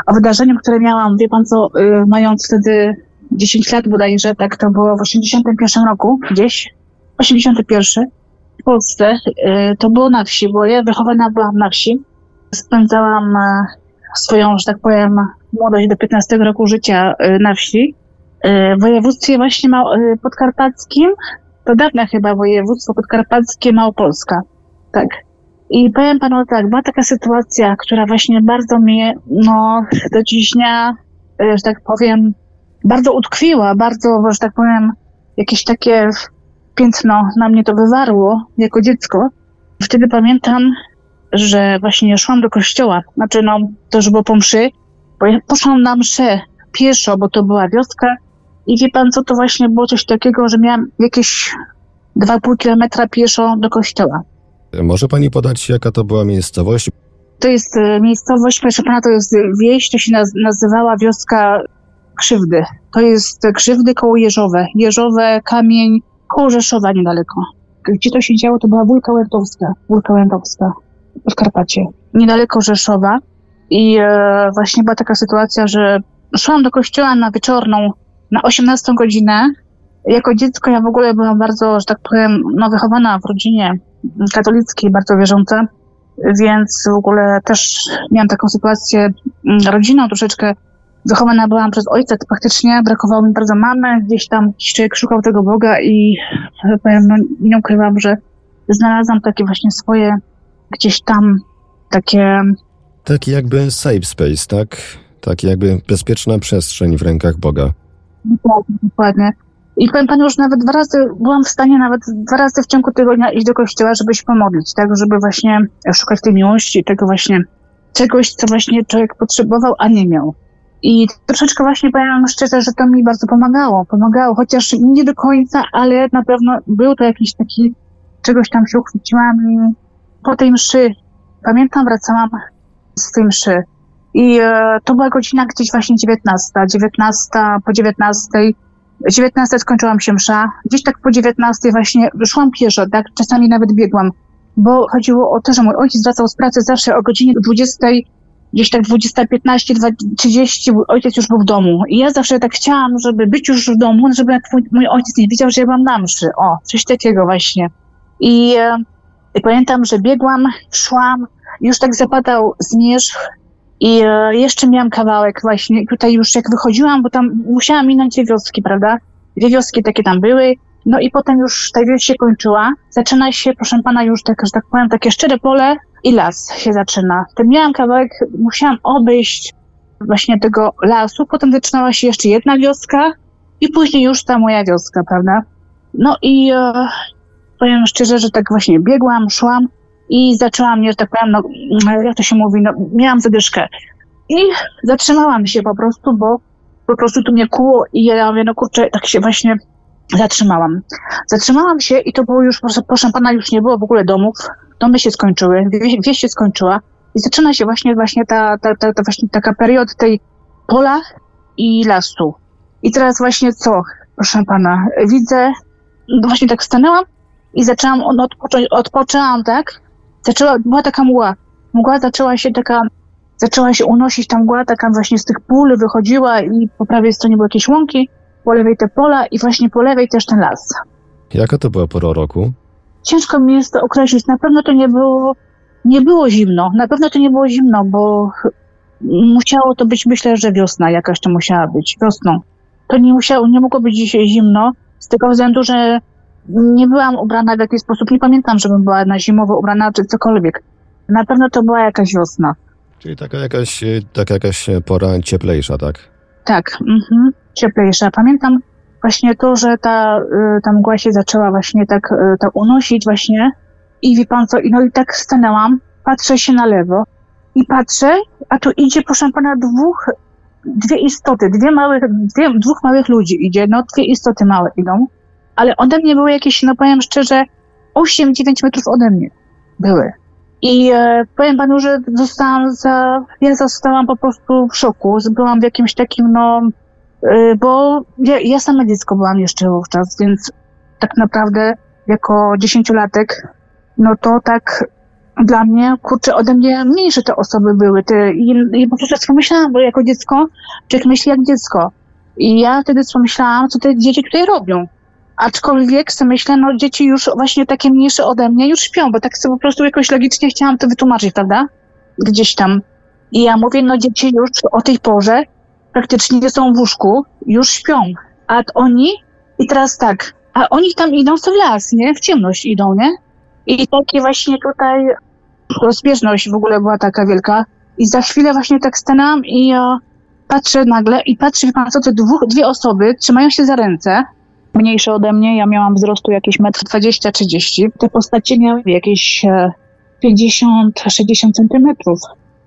o wydarzeniu, które miałam, wie pan co, y, mając wtedy 10 lat bodajże, tak to było w 81 roku, gdzieś, 81 w Polsce, y, to było na wsi, bo ja wychowana byłam na wsi. Spędzałam e, swoją, że tak powiem, młodość do 15 roku życia y, na wsi. Y, W województwie właśnie podkarpackim, to dawne chyba województwo podkarpackie Małopolska, tak. I powiem panu tak, była taka sytuacja, która właśnie bardzo mnie, no, do dziś dnia, że tak powiem, bardzo utkwiła, bardzo, że tak powiem, jakieś takie piętno na mnie to wywarło jako dziecko. Wtedy pamiętam, że właśnie szłam do kościoła, znaczy no, to już było po mszy, bo ja poszłam na mszę pieszo, bo to była wioska i wie pan co, to właśnie było coś takiego, że miałam jakieś 2,5 kilometra pieszo do kościoła. Może pani podać, jaka to była miejscowość? To jest e, miejscowość, proszę pana, to jest wieś, to się naz nazywała wioska Krzywdy. To jest Krzywdy koło Jeżowe. Jeżowe, Kamień, koło Rzeszowa niedaleko. Gdzie to się działo, to była Wólka Łętowska. Wólka Łętowska, w Karpacie. Niedaleko Rzeszowa. I e, właśnie była taka sytuacja, że szłam do kościoła na wieczorną, na 18 godzinę. Jako dziecko ja w ogóle byłam bardzo, że tak powiem, no, wychowana w rodzinie katolickiej, bardzo wierząca, więc w ogóle też miałam taką sytuację mm, rodzinną troszeczkę. Wychowana byłam przez ojca, to faktycznie brakowało mi bardzo mamy, gdzieś tam człowiek szukał tego Boga i że powiem, no, nie ukrywam, że znalazłam takie właśnie swoje gdzieś tam takie Taki jakby safe space, tak? Taki jakby bezpieczna przestrzeń w rękach Boga. Dokładnie, dokładnie. I powiem panu, już nawet dwa razy byłam w stanie nawet dwa razy w ciągu tygodnia iść do kościoła, żeby się pomodlić, tak, żeby właśnie szukać tej miłości, tego właśnie czegoś, co właśnie człowiek potrzebował, a nie miał. I troszeczkę właśnie powiem szczerze, że to mi bardzo pomagało. Pomagało, chociaż nie do końca, ale na pewno był to jakiś taki, czegoś tam się uchwyciłam i po tej mszy, pamiętam, wracałam z tej mszy. I e, to była godzina gdzieś właśnie 19, 19 po 19. 19 skończyłam się msza. Gdzieś tak po 19 właśnie szłam pieszo, tak? Czasami nawet biegłam. Bo chodziło o to, że mój ojciec wracał z pracy zawsze o godzinie 20, gdzieś tak 20.15, 30, mój ojciec już był w domu. I ja zawsze tak chciałam, żeby być już w domu, żeby mój, mój ojciec nie widział, że ja byłam na mszy. O, coś takiego właśnie. I, e, i pamiętam, że biegłam, szłam, już tak zapadał zmierzch, i e, jeszcze miałam kawałek właśnie, tutaj już jak wychodziłam, bo tam musiałam minąć dwie wioski, prawda? Dwie wioski takie tam były, no i potem już ta wieś się kończyła. Zaczyna się, proszę pana, już tak, że tak powiem, takie szczere pole i las się zaczyna. To miałam kawałek, musiałam obejść właśnie tego lasu, potem zaczynała się jeszcze jedna wioska i później już ta moja wioska, prawda? No i e, powiem szczerze, że tak właśnie biegłam, szłam, i zaczęłam, że tak powiem, no, jak to się mówi, no, miałam zadyszkę. I zatrzymałam się po prostu, bo po prostu tu mnie kuło i ja mówię, no kurczę, tak się właśnie zatrzymałam. Zatrzymałam się i to było już, proszę, proszę pana, już nie było w ogóle domów. Domy się skończyły, wieś, wieś się skończyła i zaczyna się właśnie, właśnie ta, ta, ta, ta właśnie taka period tej pola i lasu. I teraz właśnie co, proszę pana, widzę, no właśnie tak stanęłam i zaczęłam, no, odpoczą, odpoczęłam, tak? Zaczęła, była taka mgła. Mgła zaczęła się taka, zaczęła się unosić ta mgła, taka właśnie z tych pól wychodziła i po prawej stronie były jakieś łąki, po lewej te pola i właśnie po lewej też ten las. Jaka to była pora roku? Ciężko mi jest to określić. Na pewno to nie było, nie było zimno. Na pewno to nie było zimno, bo musiało to być, myślę, że wiosna jakaś to musiała być. Wiosną. To nie musiało, nie mogło być dzisiaj zimno, z tego względu, że nie byłam ubrana w jakiś sposób, nie pamiętam, żebym była na zimowo ubrana czy cokolwiek. Na pewno to była jakaś wiosna. Czyli taka jakaś, e, taka jakaś pora cieplejsza, tak? Tak, mhm, cieplejsza. Pamiętam właśnie to, że ta, y, ta mgła się zaczęła właśnie tak, tak unosić właśnie i wie pan co, no i tak stanęłam, patrzę się na lewo i patrzę, a tu idzie proszę pana dwóch, dwie istoty, dwie małych, dwie, dwóch małych ludzi idzie, no dwie istoty małe idą, ale ode mnie były jakieś, no powiem szczerze, 8-9 metrów ode mnie były. I e, powiem panu, że zostałam za, ja zostałam po prostu w szoku, byłam w jakimś takim, no, bo ja, ja same dziecko byłam jeszcze wówczas, więc tak naprawdę jako dziesięciolatek, no to tak dla mnie, kurczę, ode mnie mniejsze te osoby były. Te, i, I po prostu pomyślałam, bo jako dziecko, człowiek myśli jak dziecko. I ja wtedy pomyślałam, co te dzieci tutaj robią. Aczkolwiek sobie myślę, no dzieci już właśnie takie mniejsze ode mnie już śpią, bo tak sobie po prostu jakoś logicznie chciałam to wytłumaczyć, prawda? Gdzieś tam. I ja mówię, no dzieci już o tej porze praktycznie są w łóżku, już śpią. A oni, i teraz tak, a oni tam idą w las, nie? W ciemność idą, nie? I takie właśnie tutaj rozbieżność w ogóle była taka wielka. I za chwilę właśnie tak stanęłam i ja patrzę nagle i patrzę, wie pan co, te dwóch, dwie osoby trzymają się za ręce, mniejsze ode mnie, ja miałam wzrostu jakieś 1,20-30 m. Te postacie miały jakieś 50-60 centymetrów.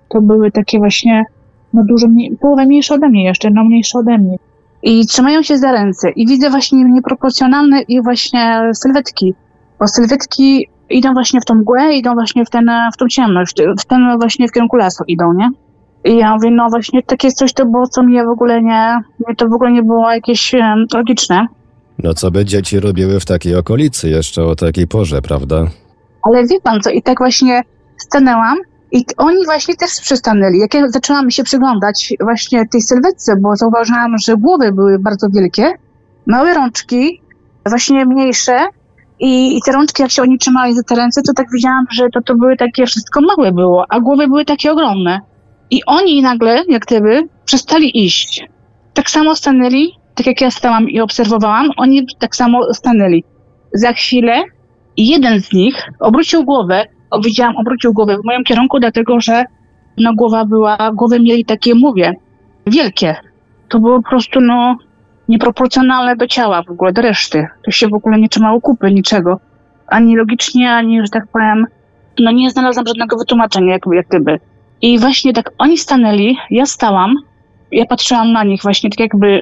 To były takie właśnie, no dużo mniej, połowę mniejsze ode mnie jeszcze, no mniejsze ode mnie. I trzymają się za ręce i widzę właśnie nieproporcjonalne i właśnie sylwetki, bo sylwetki idą właśnie w tą mgłę, idą właśnie w, ten, w tą ciemność, w ten właśnie w kierunku lasu idą, nie? I ja mówię, no właśnie takie coś to było, co mnie w ogóle nie, to w ogóle nie było jakieś um, logiczne. No co by dzieci robiły w takiej okolicy jeszcze o takiej porze, prawda? Ale wie pan co, i tak właśnie stanęłam i oni właśnie też przystanęli. Jak ja zaczęłam się przyglądać właśnie tej sylwetce, bo zauważyłam, że głowy były bardzo wielkie, małe rączki, właśnie mniejsze i, i te rączki, jak się oni trzymali za te ręce, to tak widziałam, że to, to były takie, wszystko małe było, a głowy były takie ogromne. I oni nagle, jak gdyby, przestali iść. Tak samo stanęli, tak jak ja stałam i obserwowałam, oni tak samo stanęli. Za chwilę jeden z nich obrócił głowę, widziałam, obrócił głowę w moim kierunku, dlatego że no głowa była, głowy mieli takie, mówię, wielkie. To było po prostu, no, nieproporcjonalne do ciała w ogóle, do reszty. To się w ogóle nie trzymało kupy, niczego. Ani logicznie, ani, że tak powiem, no nie znalazłam żadnego wytłumaczenia, jak, jak gdyby. I właśnie tak oni stanęli, ja stałam, ja patrzyłam na nich właśnie tak jakby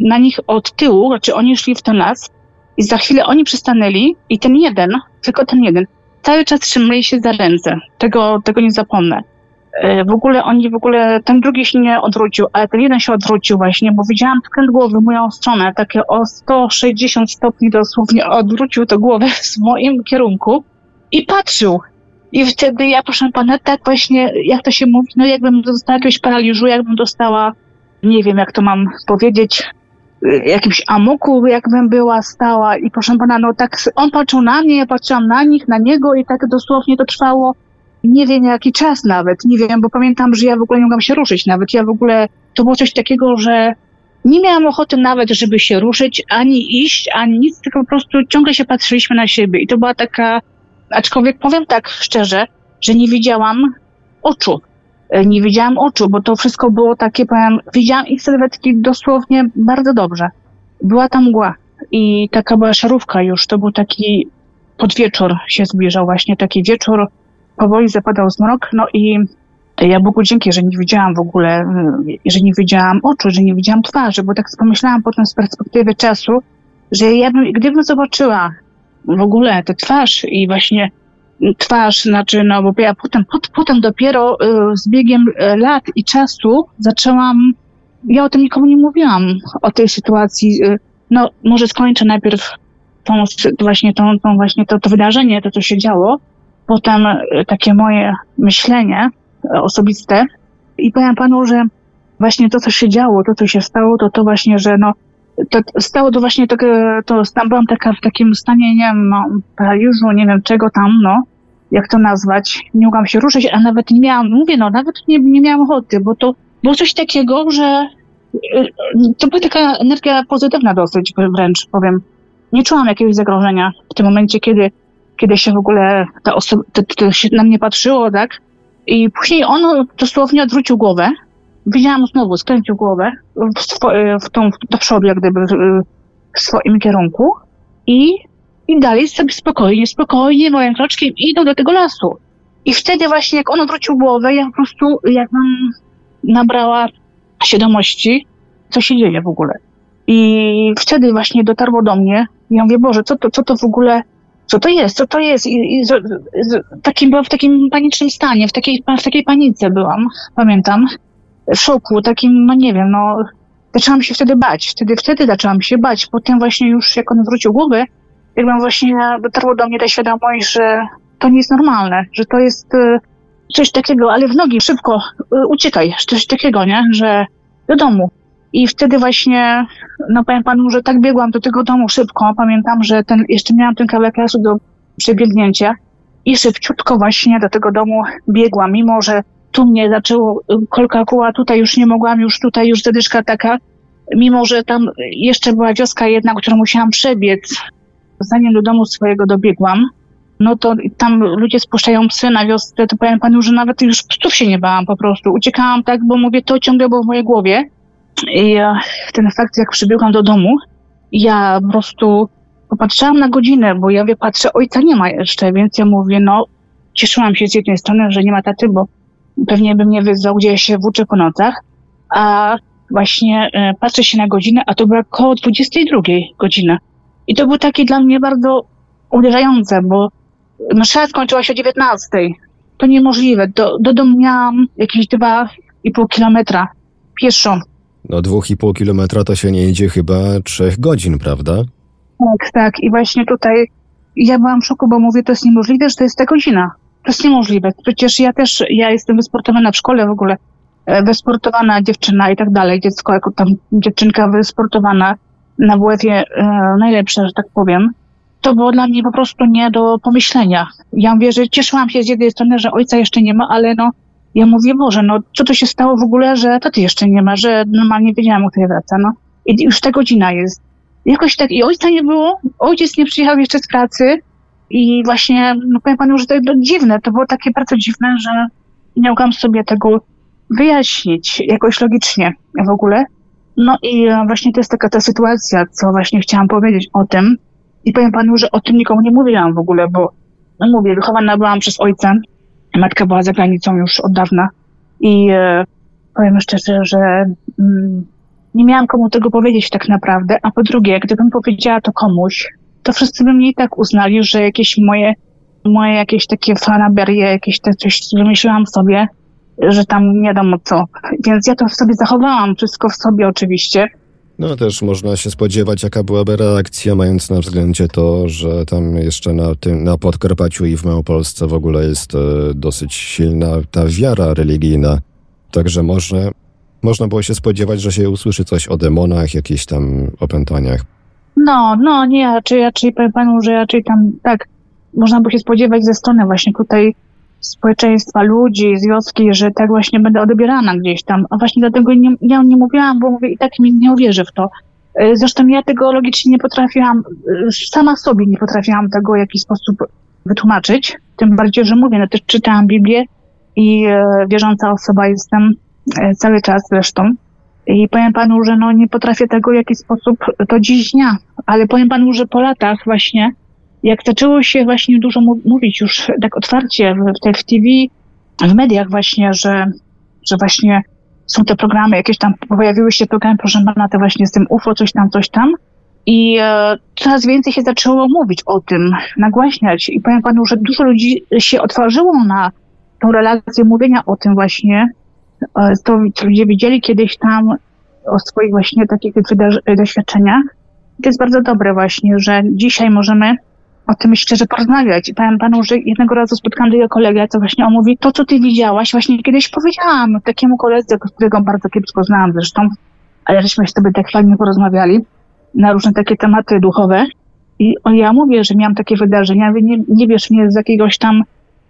na nich od tyłu, znaczy oni szli w ten las i za chwilę oni przystanęli i ten jeden, tylko ten jeden, cały czas trzymali się za ręce. Tego, tego nie zapomnę. E, w ogóle oni w ogóle, ten drugi się nie odwrócił, ale ten jeden się odwrócił właśnie, bo widziałam skręt głowy moją stronę, takie o 160 stopni dosłownie odwrócił tę głowę [LAUGHS] w moim kierunku i patrzył. I wtedy ja, proszę pana, tak właśnie, jak to się mówi, no jakbym dostała jakiegoś paraliżu, jakbym dostała, nie wiem jak to mam powiedzieć, jakimś amoku, jakbym była stała i proszę pana, no tak on patrzył na mnie, ja patrzyłam na nich, na niego i tak dosłownie to trwało. Nie wiem jaki czas nawet, nie wiem, bo pamiętam, że ja w ogóle nie mogłam się ruszyć nawet, ja w ogóle, to było coś takiego, że nie miałam ochoty nawet, żeby się ruszyć, ani iść, ani nic, tylko po prostu ciągle się patrzyliśmy na siebie. I to była taka, aczkolwiek powiem tak szczerze, że nie widziałam oczu, nie widziałam oczu, bo to wszystko było takie, powiem, widziałam ich sylwetki dosłownie bardzo dobrze. Była tam mgła i taka była szarówka już, to był taki podwieczór się zbliżał właśnie, taki wieczór, powoli zapadał zmrok, no i ja Bogu dzięki, że nie widziałam w ogóle, że nie widziałam oczu, że nie widziałam twarzy, bo tak pomyślałam potem z perspektywy czasu, że ja bym, gdybym zobaczyła w ogóle tę twarz i właśnie twarz, znaczy, no bo ja potem, pot, potem dopiero y, z biegiem y, lat i czasu zaczęłam, ja o tym nikomu nie mówiłam, o tej sytuacji, y, no może skończę najpierw tą, właśnie tą, tą właśnie to, to wydarzenie, to co się działo, potem takie moje myślenie osobiste i powiem panu, że właśnie to, co się działo, to, co się stało, to to właśnie, że no, to stało to właśnie tak, to tam byłam taka w takim stanie, nie wiem, no, paraliżu, nie wiem czego tam, no, jak to nazwać, nie mogłam się ruszyć, a nawet nie miałam, mówię, no, nawet nie, nie miałam ochoty, bo to było coś takiego, że to była taka energia pozytywna dosyć wręcz, powiem. nie czułam jakiegoś zagrożenia w tym momencie, kiedy, kiedy się w ogóle ta osoba, to, to się na mnie patrzyło, tak? I później on dosłownie odwrócił głowę. Widziałam znowu, skręcił głowę w, swo, w tą, do przodu, jak gdyby w, w swoim kierunku. I, I dalej sobie spokojnie, spokojnie, małym kroczkiem idą do tego lasu. I wtedy właśnie, jak on odwrócił głowę, ja po prostu jakbym nabrała świadomości, co się dzieje w ogóle. I wtedy właśnie dotarło do mnie, ja mówię, Boże, co to, co to w ogóle, co to jest, co to jest? I, i z, z, takim, byłam w takim panicznym stanie, w takiej, w takiej panice byłam, pamiętam, szoku, takim, no nie wiem, no, zaczęłam się wtedy bać, wtedy, wtedy zaczęłam się bać, potem właśnie już, jak on wrócił głowę, jakbym właśnie dotarło do mnie ta świadomość, że to nie jest normalne, że to jest y, coś takiego, ale w nogi, szybko, y, uciekaj, coś takiego, nie, że do domu. I wtedy właśnie, no powiem panu, że tak biegłam do tego domu szybko. Pamiętam, że ten, jeszcze miałam ten kawałek lasu do przebiegnięcia i szybciutko właśnie do tego domu biegłam, mimo że tu mnie zaczęło kolka kuła, tutaj już nie mogłam, już tutaj już zadyszka taka, mimo że tam jeszcze była wioska jedna, którą musiałam przebiec, zanim do domu swojego dobiegłam, no to tam ludzie spuszczają psy na wiosce, to powiem panu, że nawet już psów się nie bałam po prostu. Uciekałam tak, bo mówię, to ciągle było w mojej głowie. I ten fakt, jak przybiegłam do domu, ja po prostu popatrzyłam na godzinę, bo ja wie, patrzę, ojca nie ma jeszcze, więc ja mówię, no, cieszyłam się z jednej strony, że nie ma taty, bo pewnie by mnie wyzwał, gdzie ja się włóczę po nocach, a właśnie e, patrzę się na godzinę, a to była około 22 godzina. I to było takie dla mnie bardzo uderzające, bo msza skończyła się o 19. To niemożliwe. Do, do domu miałam jakieś 2,5 kilometra pieszo. No dwóch i pół kilometra to się nie idzie chyba trzech godzin, prawda? Tak, tak. I właśnie tutaj ja byłam w szoku, bo mówię, to jest niemożliwe, że to jest ta godzina. To jest niemożliwe. Przecież ja też, ja jestem wysportowana w szkole w ogóle. e, Wysportowana dziewczyna i tak dalej. Dziecko jako tam dziewczynka wysportowana na WF-ie e, najlepsza, że tak powiem. To było dla mnie po prostu nie do pomyślenia. Ja mówię, że cieszyłam się z jednej strony, że ojca jeszcze nie ma, ale no ja mówię, Boże, no co to się stało w ogóle, że taty jeszcze nie ma, że normalnie wiedziałam, o której wraca, no. I już ta godzina jest. Jakoś tak, i ojca nie było, ojciec nie przyjechał jeszcze z pracy i właśnie, no powiem panu, że to było dziwne, to było takie bardzo dziwne, że nie mogłam sobie tego wyjaśnić jakoś logicznie w ogóle. No i e, właśnie to jest taka ta sytuacja, co właśnie chciałam powiedzieć o tym. I powiem panu, że o tym nikomu nie mówiłam w ogóle, bo no mówię, wychowana byłam przez ojca. Matka była za granicą już od dawna. I e, powiem szczerze, że mm, nie miałam komu tego powiedzieć tak naprawdę. A po drugie, gdybym powiedziała to komuś, to wszyscy by mnie i tak uznali, że jakieś moje, moje jakieś takie fanaberie, jakieś te coś wymyśliłam sobie, że tam nie wiadomo co. Więc ja to w sobie zachowałam, wszystko w sobie oczywiście. No też można się spodziewać, jaka byłaby reakcja, mając na względzie to, że tam jeszcze na tym, na Podkarpaciu i w Małopolsce w ogóle jest e, dosyć silna ta wiara religijna. Także może, można było się spodziewać, że się usłyszy coś o demonach, jakichś tam opętaniach. No, no, nie, raczej, raczej powiem panu, że raczej tam tak można by się spodziewać ze strony właśnie tutaj społeczeństwa, ludzi, z wioski, że tak właśnie będę odbierana gdzieś tam. A właśnie dlatego nie, ja nie mówiłam, bo mówię, i tak mi nie uwierzy w to. E, Zresztą ja tego logicznie nie potrafiłam, e, sama sobie nie potrafiłam tego w jakiś sposób wytłumaczyć. Tym bardziej, że mówię, no też czytałam Biblię i e, wierząca osoba jestem cały czas zresztą. I powiem panu, że no nie potrafię tego w jakiś sposób do dziś dnia. Ale powiem panu, że po latach właśnie, jak zaczęło się właśnie dużo mówić już tak otwarcie w, w, TV, w mediach właśnie, że, że właśnie są te programy, jakieś tam pojawiły się programy, proszę pana, te właśnie z tym UFO, coś tam, coś tam. I e, coraz więcej się zaczęło mówić o tym, nagłaśniać. I powiem panu, że dużo ludzi się otworzyło na tą relację mówienia o tym właśnie, to co ludzie widzieli kiedyś tam o swoich właśnie takich doświadczeniach. I to jest bardzo dobre właśnie, że dzisiaj możemy o tym szczerze porozmawiać. Powiem panu, że jednego razu spotkałam drugiego kolegę, co właśnie on mówi, to co ty widziałaś, właśnie kiedyś powiedziałam takiemu koledze, którego bardzo kiepsko znałam zresztą, ale żeśmy sobie tak fajnie porozmawiali na różne takie tematy duchowe. I ja mówię, że miałam takie wydarzenia, Wy nie, nie wiesz mnie z jakiegoś tam,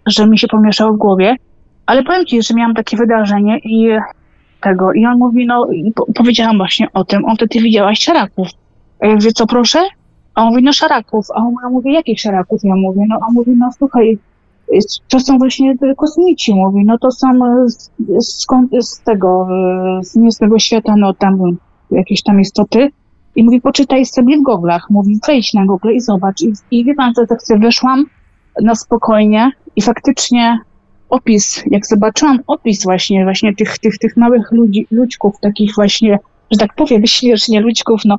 że mi się pomieszało w głowie, ale powiem ci, że miałam takie wydarzenie i tego. I on mówi, no, powiedziałam właśnie o tym. On wtedy widziałaś czaraków. A ja mówię, co proszę? A on mówi, no szaraków. A on- ja mówię, jakich szaraków? Ja mówię, no, a mówi, no słuchaj, to są właśnie kosmici, mówi, no to są e, z, skąd, z tego, e, z niezłego świata, no tam jakieś tam istoty. I mówi, poczytaj sobie w goglach. Mówi, wejdź na Google i zobacz. I, i wie pan co, tak sobie wyszłam na spokojnie i faktycznie opis, jak zobaczyłam opis właśnie, właśnie tych, tych, tych małych ludzi, ludźków, takich właśnie, że tak powiem, [LAUGHS] śmiesznie ludźków, no,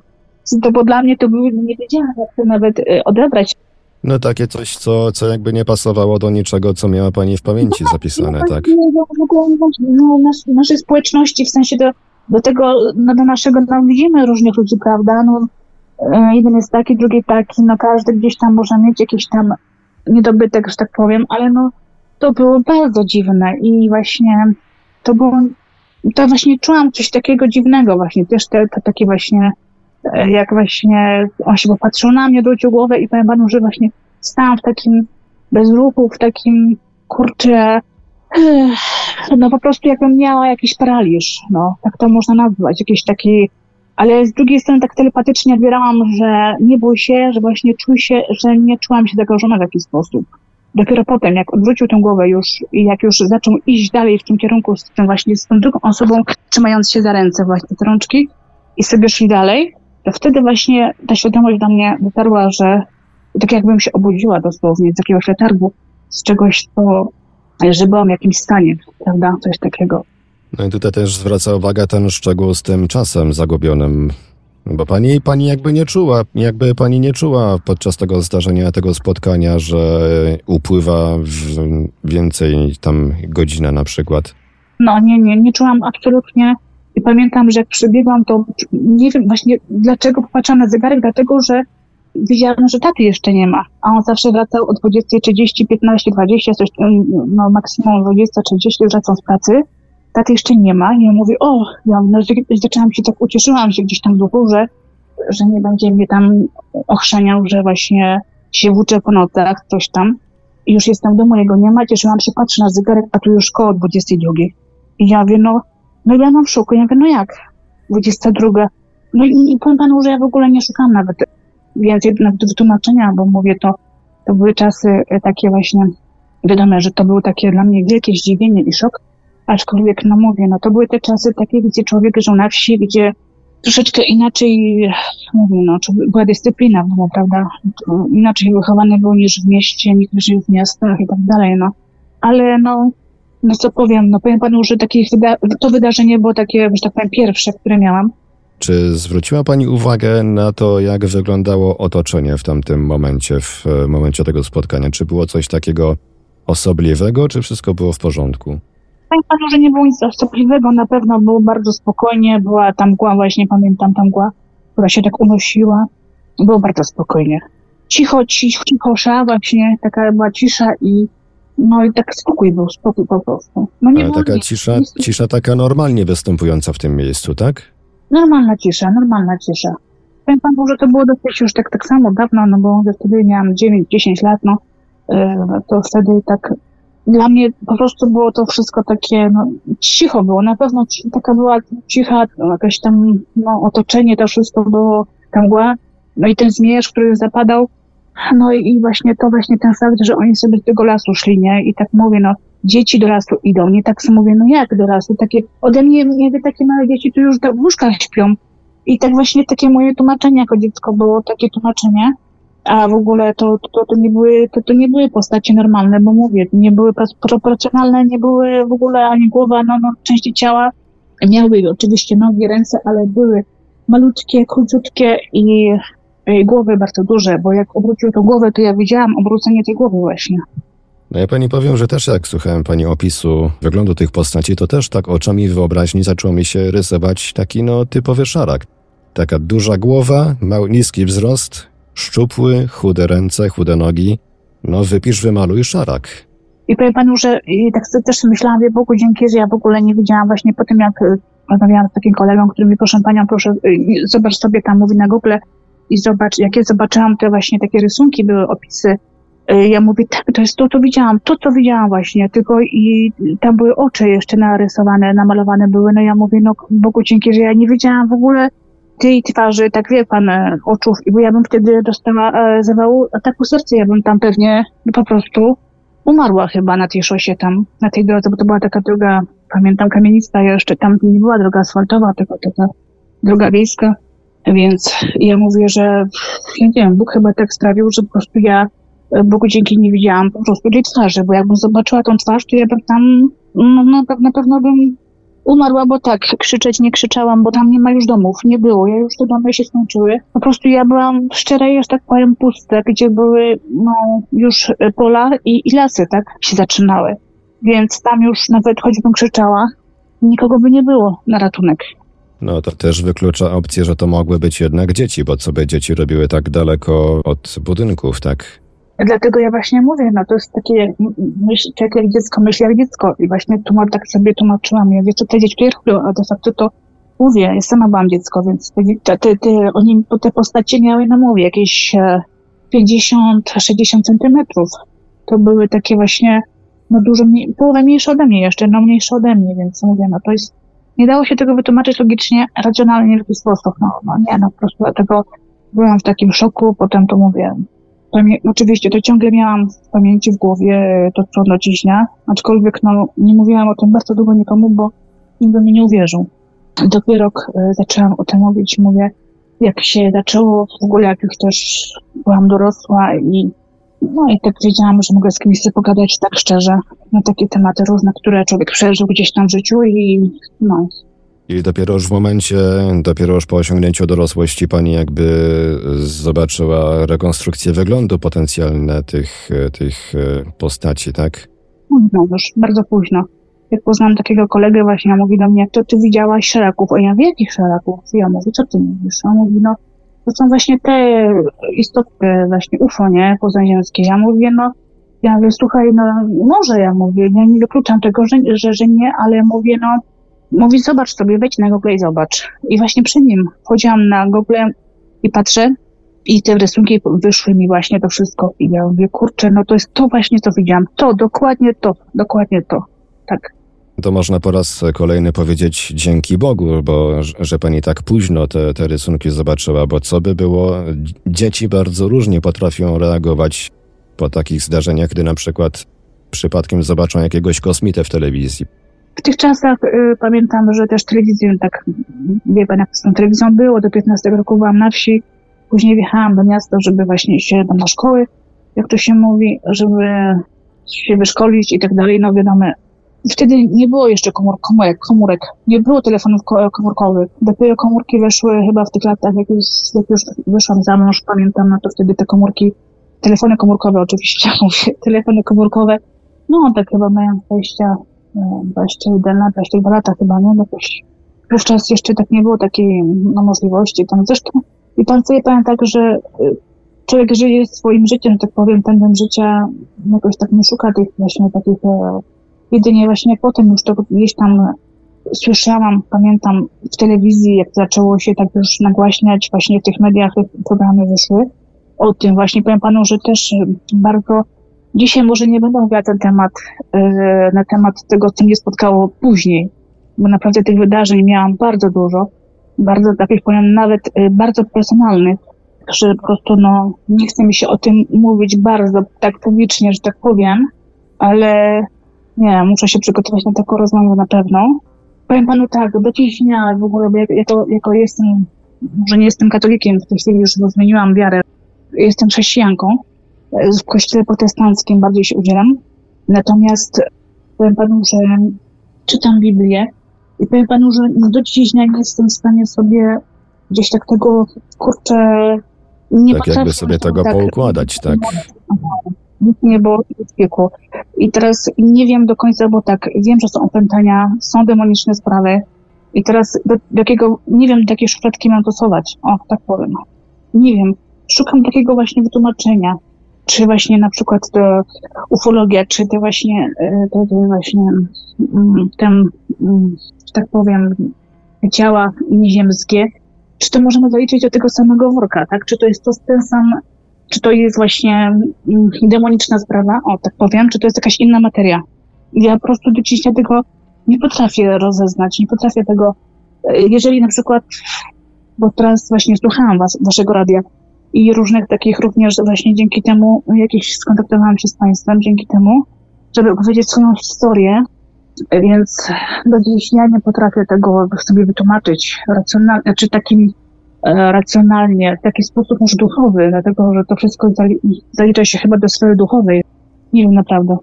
to bo dla mnie to były, nie wiedziałam jak to nawet e, odebrać. No takie coś, co, co jakby nie pasowało do niczego, co miała pani w pamięci zapisane, tak? No, w ogóle, no, nasz, naszej społeczności, w sensie do, do tego, no, do naszego, no, widzimy różnych ludzi, prawda? No, e, jeden jest taki, drugi taki, no każdy gdzieś tam może mieć jakiś tam niedobytek, że tak powiem, ale no, to było bardzo dziwne i właśnie to było, to właśnie czułam coś takiego dziwnego właśnie, też te, te takie właśnie, e, jak właśnie on się popatrzył na mnie, wrócił głowę i powiem panu, że właśnie stałam w takim bezruchu, w takim, kurczę, no po prostu jakbym miała jakiś paraliż, no, tak to można nazwać, jakiś taki, ale z drugiej strony tak telepatycznie odbierałam, że nie bój się, że właśnie czuj się, że nie czułam się zagrożona w jakiś sposób. Dopiero potem, jak odwrócił tę głowę już i jak już zaczął iść dalej w tym kierunku z tym właśnie z tą drugą osobą, trzymając się za ręce właśnie te rączki i sobie szli dalej, to wtedy właśnie ta świadomość do mnie dotarła, że tak jakbym się obudziła dosłownie z jakiegoś letargu, z czegoś, co, że byłam w jakimś stanie, prawda, coś takiego. No i tutaj też zwraca uwagę ten szczegół z tym czasem zagubionym. Bo pani, pani jakby nie czuła, jakby pani nie czuła podczas tego zdarzenia, tego spotkania, że upływa więcej tam godzina na przykład. No nie, nie, nie czułam absolutnie. I pamiętam, że jak przybiegłam, to nie wiem właśnie dlaczego popatrzyłam na zegarek, dlatego że widziałam, że taty jeszcze nie ma. A on zawsze wracał o 20.30, 15, 20, coś, no maksimum 20, 30 wracał z pracy. Taty jeszcze nie ma. I ja mówię, o, ja no, zaczęłam się tak, ucieszyłam się gdzieś tam do górze, że nie będzie mnie tam ochrzaniał, że właśnie się włóczę po nocach, coś tam. I już jestem w domu, jego nie ma, cieszyłam się, patrzę na zegarek, a tu już koło 22. I ja mówię, no, no ja mam w szoku. Ja mówię, no jak? 22. No i, i powiem panu, że ja w ogóle nie szukam nawet więcej nawet wytłumaczenia, bo mówię, to, to były czasy e, takie właśnie, wiadomo, że to było takie dla mnie wielkie zdziwienie i szok, aczkolwiek, no mówię, no to były te czasy takie, gdzie człowiek żył na wsi, gdzie troszeczkę inaczej, mówię, no, była dyscyplina domu, prawda? Inaczej wychowany był niż w mieście, żył w miastach i tak dalej, no. Ale no, no co powiem, no powiem panu, że takich wyda- to wydarzenie było takie, że tak powiem, pierwsze, które miałam. Czy zwróciła pani uwagę na to, jak wyglądało otoczenie w tamtym momencie, w momencie tego spotkania? Czy było coś takiego osobliwego, czy wszystko było w porządku? Powiem panu, że nie było nic osobliwego, na pewno było bardzo spokojnie, była tam mgła, właśnie pamiętam tam mgła, która się tak unosiła. Było bardzo spokojnie. Cicho, cicho, cichosza właśnie, taka była cisza i no i tak spokój był, spokój po prostu. No nie Ale taka nic. cisza, Nic- cisza taka normalnie występująca w tym miejscu, tak? Normalna cisza, normalna cisza. Powiem panu, że to było dosyć już tak, tak samo dawno, no bo wtedy miałam 9-10 lat, no e, to wtedy tak dla mnie po prostu było to wszystko takie, no cicho było, na pewno taka była cicha, no, jakieś tam, no otoczenie, to wszystko było, ta mgła, no i ten zmierzch, który zapadał, no i właśnie to właśnie ten fakt, że oni sobie z tego lasu szli, nie, i tak mówię, no dzieci do lasu idą, nie tak sobie mówię, no jak do lasu, takie, ode mnie, nie wiem, takie małe dzieci tu już w łóżkach śpią, i tak właśnie takie moje tłumaczenie jako dziecko było, takie tłumaczenie. A w ogóle to, to, to, nie były, to, to nie były postacie normalne, bo mówię, nie były proporcjonalne, nie były w ogóle ani głowa, no, no części ciała. Miały oczywiście nogi, ręce, ale były malutkie, króciutkie i, i głowy bardzo duże, bo jak obrócił tą głowę, to ja widziałam obrócenie tej głowy właśnie. No ja pani powiem, że też jak słuchałem pani opisu wyglądu tych postaci, to też tak oczami wyobraźni zaczął mi się rysować taki no typowy szarak. Taka duża głowa, mały, niski wzrost, szczupły, chude ręce, chude nogi. No wypisz, wymaluj szarak. I powiem panu, że tak też myślałam, wie Bogu dzięki, że ja w ogóle nie widziałam właśnie po tym, jak y, rozmawiałam z takim kolegą, który mi, proszę panią, proszę, y, zobacz sobie tam, mówi na Google i zobacz, jak ja zobaczyłam te właśnie takie rysunki, były opisy. Y, Ja mówię, tak, to jest to, co widziałam, to, co widziałam właśnie, tylko i tam były oczy jeszcze narysowane, namalowane były, no ja mówię, no Bogu dzięki, że ja nie wiedziałam w ogóle tej twarzy, tak wie pan, e, oczów, i bo ja bym wtedy dostała e, zawału ataku serca, ja bym tam pewnie no, po prostu umarła chyba na tej szosie tam, na tej drodze, bo to była taka droga, pamiętam, kamienista, jeszcze tam nie była droga asfaltowa, tylko taka droga wiejska, więc ja mówię, że ja nie wiem, Bóg chyba tak sprawił, że po prostu ja e, Bogu dzięki nie widziałam po prostu tej twarzy, bo jakbym zobaczyła tą twarz, to ja bym tam, no, no na pewno bym umarła, bo tak, krzyczeć nie krzyczałam, bo tam nie ma już domów, nie było, ja już te domy się skończyły. Po prostu ja byłam szczera i, że tak powiem, puste, gdzie były, no, już pola i, i lasy, tak, się zaczynały. Więc tam już nawet choćbym krzyczała, nikogo by nie było na ratunek. No to też wyklucza opcję, że to mogły być jednak dzieci, bo co by dzieci robiły tak daleko od budynków, tak? Dlatego ja właśnie mówię, no to jest takie, myśl, tak jak dziecko myśli jak dziecko i właśnie tłumacz, tak sobie tłumaczyłam, ja wiem, co te dzieci robią, a de facto to mówię, ja sama byłam dziecko, więc te, te, te, oni, te postacie miały, no mówię, jakieś 50-60 centymetrów. To były takie właśnie, no dużo mniej, połowę mniejsze ode mnie jeszcze, no mniejsze ode mnie, więc mówię, no to jest, nie dało się tego wytłumaczyć logicznie, racjonalnie w taki sposób, no, no nie, no po prostu dlatego byłam w takim szoku, potem to mówię, Pamię oczywiście to ciągle miałam w pamięci, w głowie to, co do ciśnia, aczkolwiek no, nie mówiłam o tym bardzo długo nikomu, bo nikt by mi nie uwierzył. Dopiero y, zaczęłam o tym mówić, mówię, jak się zaczęło, w ogóle jak już też byłam dorosła i no i tak wiedziałam, że mogę z kimś sobie pogadać tak szczerze na takie tematy różne, które człowiek przeżył gdzieś tam w życiu i no, i dopiero już w momencie, dopiero już po osiągnięciu dorosłości pani jakby zobaczyła rekonstrukcję wyglądu potencjalne tych, tych postaci, tak? No już bardzo późno. Jak poznałam takiego kolegę właśnie, on mówi do mnie, to ty widziałaś szelaków. A ja, jakich szelaków? Ja mówię, co ty mówisz? A on mówi, no, to są właśnie te istoty właśnie UFO, nie? Pozaziemskie. Ja mówię, no, ja mówię, słuchaj, no, może ja mówię, ja nie wykluczam tego, że, że, że nie, ale mówię, no, Mówi, zobacz sobie, wejdź na Google i zobacz. I właśnie przy nim wchodziłam na Google i patrzę i te rysunki wyszły mi właśnie to wszystko. I ja mówię, kurczę, no to jest to właśnie, co widziałam. To, dokładnie to, dokładnie to. Tak. To można po raz kolejny powiedzieć dzięki Bogu, bo że pani tak późno te, te rysunki zobaczyła, bo co by było, dzieci bardzo różnie potrafią reagować po takich zdarzeniach, gdy na przykład przypadkiem zobaczą jakiegoś kosmitę w telewizji. W tych czasach y, pamiętam, że też telewizją, tak, wie pan, jak z tą telewizją było, do 15 roku byłam na wsi, później wjechałam do miasta, żeby właśnie się do szkoły, jak to się mówi, żeby się wyszkolić i tak dalej, no wiadomo. Wtedy nie było jeszcze komór, komórek, komórek, nie było telefonów komórkowych. Dopiero komórki weszły chyba w tych latach, jak już, jak już wyszłam za mąż, pamiętam, no to wtedy te komórki, telefony komórkowe oczywiście, [LAUGHS] telefony komórkowe, no tak chyba mają 20, 21 lat, 22 lata chyba, nie? Jakoś wówczas jeszcze tak nie było takiej no, możliwości. Tam zresztą i sobie powiem tak, że y, człowiek żyje swoim życiem, tak powiem, pędem życia, jakoś tak nie szuka tych właśnie takich, e, jedynie właśnie potem już to gdzieś tam słyszałam, pamiętam w telewizji, jak zaczęło się tak już nagłaśniać, właśnie w tych mediach programy wyszły, o tym właśnie powiem panu, że też bardzo Dzisiaj może nie będę mówiła ten temat, e, na temat tego, co mnie spotkało później, bo naprawdę tych wydarzeń miałam bardzo dużo, bardzo takich powiem nawet e, bardzo personalnych, że po prostu no, nie chce mi się o tym mówić bardzo tak publicznie, że tak powiem, ale nie, muszę się przygotować na taką rozmowę na pewno. Powiem panu tak, do dziś dnia w ogóle, bo ja, ja to, jako jestem, może nie jestem katolikiem, w tej chwili już zmieniłam wiarę, jestem chrześcijanką, w kościele protestanckim bardziej się udzielam. Natomiast powiem panu, że czytam Biblię i powiem panu, że do dziś nie jestem w stanie sobie gdzieś tak tego, kurczę, nie Tak jakby sobie tego tak, poukładać, tak. Nic nie było w wieku. I teraz nie wiem do końca, bo tak, wiem, że są opętania, są demoniczne sprawy. I teraz do, do jakiego, nie wiem, do jakiej szufladki mam stosować. O, tak powiem. Nie wiem. Szukam takiego właśnie wytłumaczenia czy właśnie na przykład to ufologia, czy te właśnie, e, te, te właśnie mm, ten, mm, tak powiem, ciała nieziemskie, czy to możemy zaliczyć do tego samego worka, tak? Czy to jest to ten sam, czy to jest właśnie mm, demoniczna sprawa, o tak powiem, czy to jest jakaś inna materia. Ja po prostu do dzisiaj tego nie potrafię rozeznać, nie potrafię tego, e, jeżeli na przykład bo teraz właśnie słuchałam was, waszego radia i różnych takich również właśnie dzięki temu jakieś skontaktowałam się z państwem, dzięki temu, żeby opowiedzieć swoją historię, więc do dziś ja nie potrafię tego sobie wytłumaczyć racjonalnie, czy takim e, racjonalnie, w taki sposób już duchowy, dlatego że to wszystko zali- zalicza się chyba do sfery duchowej. Nie wiem naprawdę.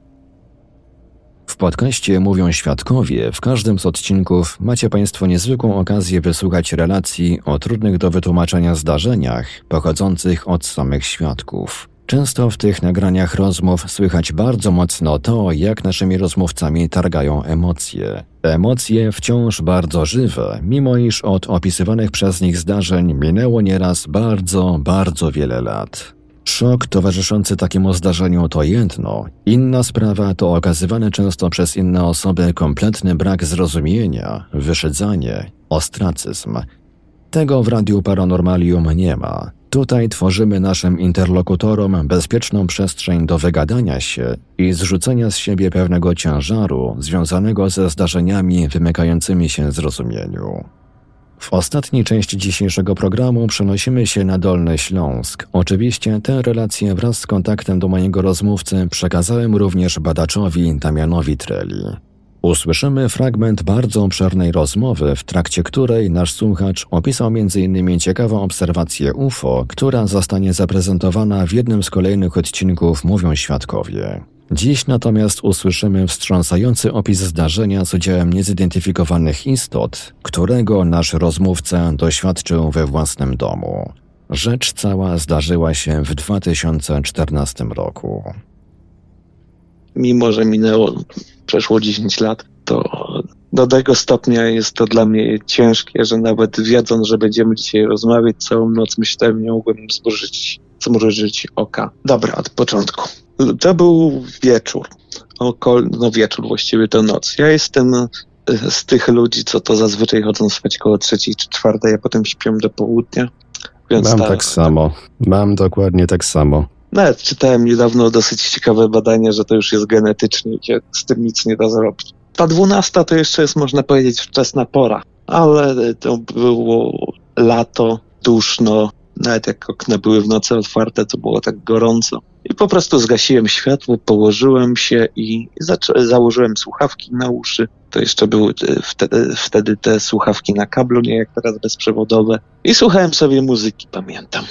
Podcaście Mówią Świadkowie w każdym z odcinków macie Państwo niezwykłą okazję wysłuchać relacji o trudnych do wytłumaczenia zdarzeniach pochodzących od samych świadków. Często w tych nagraniach rozmów słychać bardzo mocno to, jak naszymi rozmówcami targają emocje. Emocje wciąż bardzo żywe, mimo iż od opisywanych przez nich zdarzeń minęło nieraz bardzo, bardzo wiele lat. Szok towarzyszący takiemu zdarzeniu to jedno, inna sprawa to okazywany często przez inne osoby kompletny brak zrozumienia, wyszydzanie, ostracyzm. Tego w Radiu Paranormalium nie ma. Tutaj tworzymy naszym interlokutorom bezpieczną przestrzeń do wygadania się i zrzucenia z siebie pewnego ciężaru związanego ze zdarzeniami wymykającymi się zrozumieniu. W ostatniej części dzisiejszego programu przenosimy się na Dolny Śląsk. Oczywiście tę relację wraz z kontaktem do mojego rozmówcy przekazałem również badaczowi Damianowi Treli. Usłyszymy fragment bardzo obszernej rozmowy, w trakcie której nasz słuchacz opisał m.in. ciekawą obserwację UFO, która zostanie zaprezentowana w jednym z kolejnych odcinków Mówią Świadkowie. Dziś natomiast usłyszymy wstrząsający opis zdarzenia z udziałem niezidentyfikowanych istot, którego nasz rozmówca doświadczył we własnym domu. Rzecz cała zdarzyła się w 2014 roku. Mimo, że minęło, przeszło 10 lat, to do tego stopnia jest to dla mnie ciężkie, że nawet wiedząc, że będziemy dzisiaj rozmawiać całą noc, myślałem, nie mogłem zmrużyć, zmrużyć oka. Dobra, od początku. To był wieczór. Okol, no wieczór, właściwie to noc. Ja jestem e, z tych ludzi, co to zazwyczaj chodzą spać koło trzeciej czy czwartej, a potem śpią do południa. Mam ta- tak samo. Mam dokładnie tak samo. Nawet czytałem niedawno dosyć ciekawe badanie, że to już jest genetycznie się z tym nic nie da zrobić. Ta dwunasta to jeszcze jest, można powiedzieć, wczesna pora, ale to było lato, duszno, nawet jak okna były w nocy otwarte, to było tak gorąco. I po prostu zgasiłem światło, położyłem się i założyłem słuchawki na uszy. To jeszcze były te, wtedy, wtedy te słuchawki na kablu, nie jak teraz bezprzewodowe. I słuchałem sobie muzyki, pamiętam.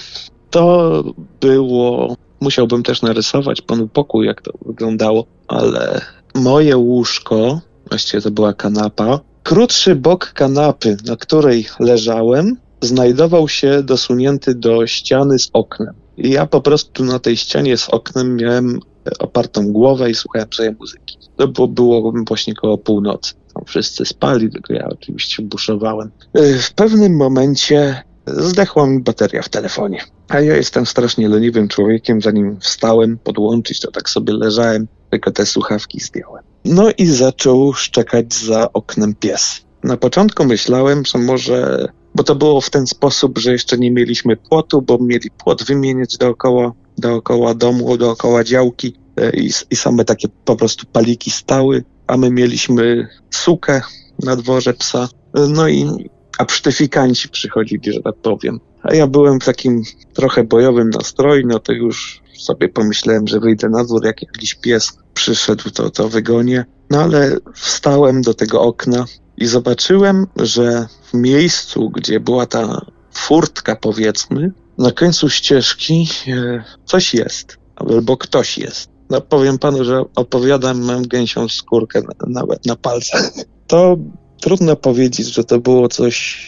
To było. Musiałbym też narysować panu pokój, jak to wyglądało, ale moje łóżko, właściwie to była kanapa, krótszy bok kanapy, na której leżałem, znajdował się dosunięty do ściany z oknem. I ja po prostu na tej ścianie z oknem miałem e, opartą głowę i słuchałem sobie muzyki. To było, było właśnie koło północy. Tam wszyscy spali, tylko ja oczywiście buszowałem. E, W pewnym momencie zdechła mi bateria w telefonie. A ja jestem strasznie leniwym człowiekiem, zanim wstałem podłączyć, to tak sobie leżałem, tylko te słuchawki zdjąłem. No i zaczął szczekać za oknem pies. Na początku myślałem, że może, bo to było w ten sposób, że jeszcze nie mieliśmy płotu, bo mieli płot wymieniać dookoła, dookoła domu, dookoła działki e, i, i same takie po prostu paliki stały, a my mieliśmy sukę na dworze psa. E, No i a psztyfikanci przychodzili, że tak powiem. A ja byłem w takim trochę bojowym nastroju, no to już sobie pomyślałem, że wyjdę na dwór, jak jakiś pies przyszedł, to, to wygonię. No ale wstałem do tego okna i zobaczyłem, że w miejscu, gdzie była ta furtka, powiedzmy, na końcu ścieżki e, coś jest, albo ktoś jest. No powiem panu, że opowiadam, mam gęsią skórkę na, nawet na palcach. To trudno powiedzieć, że to było coś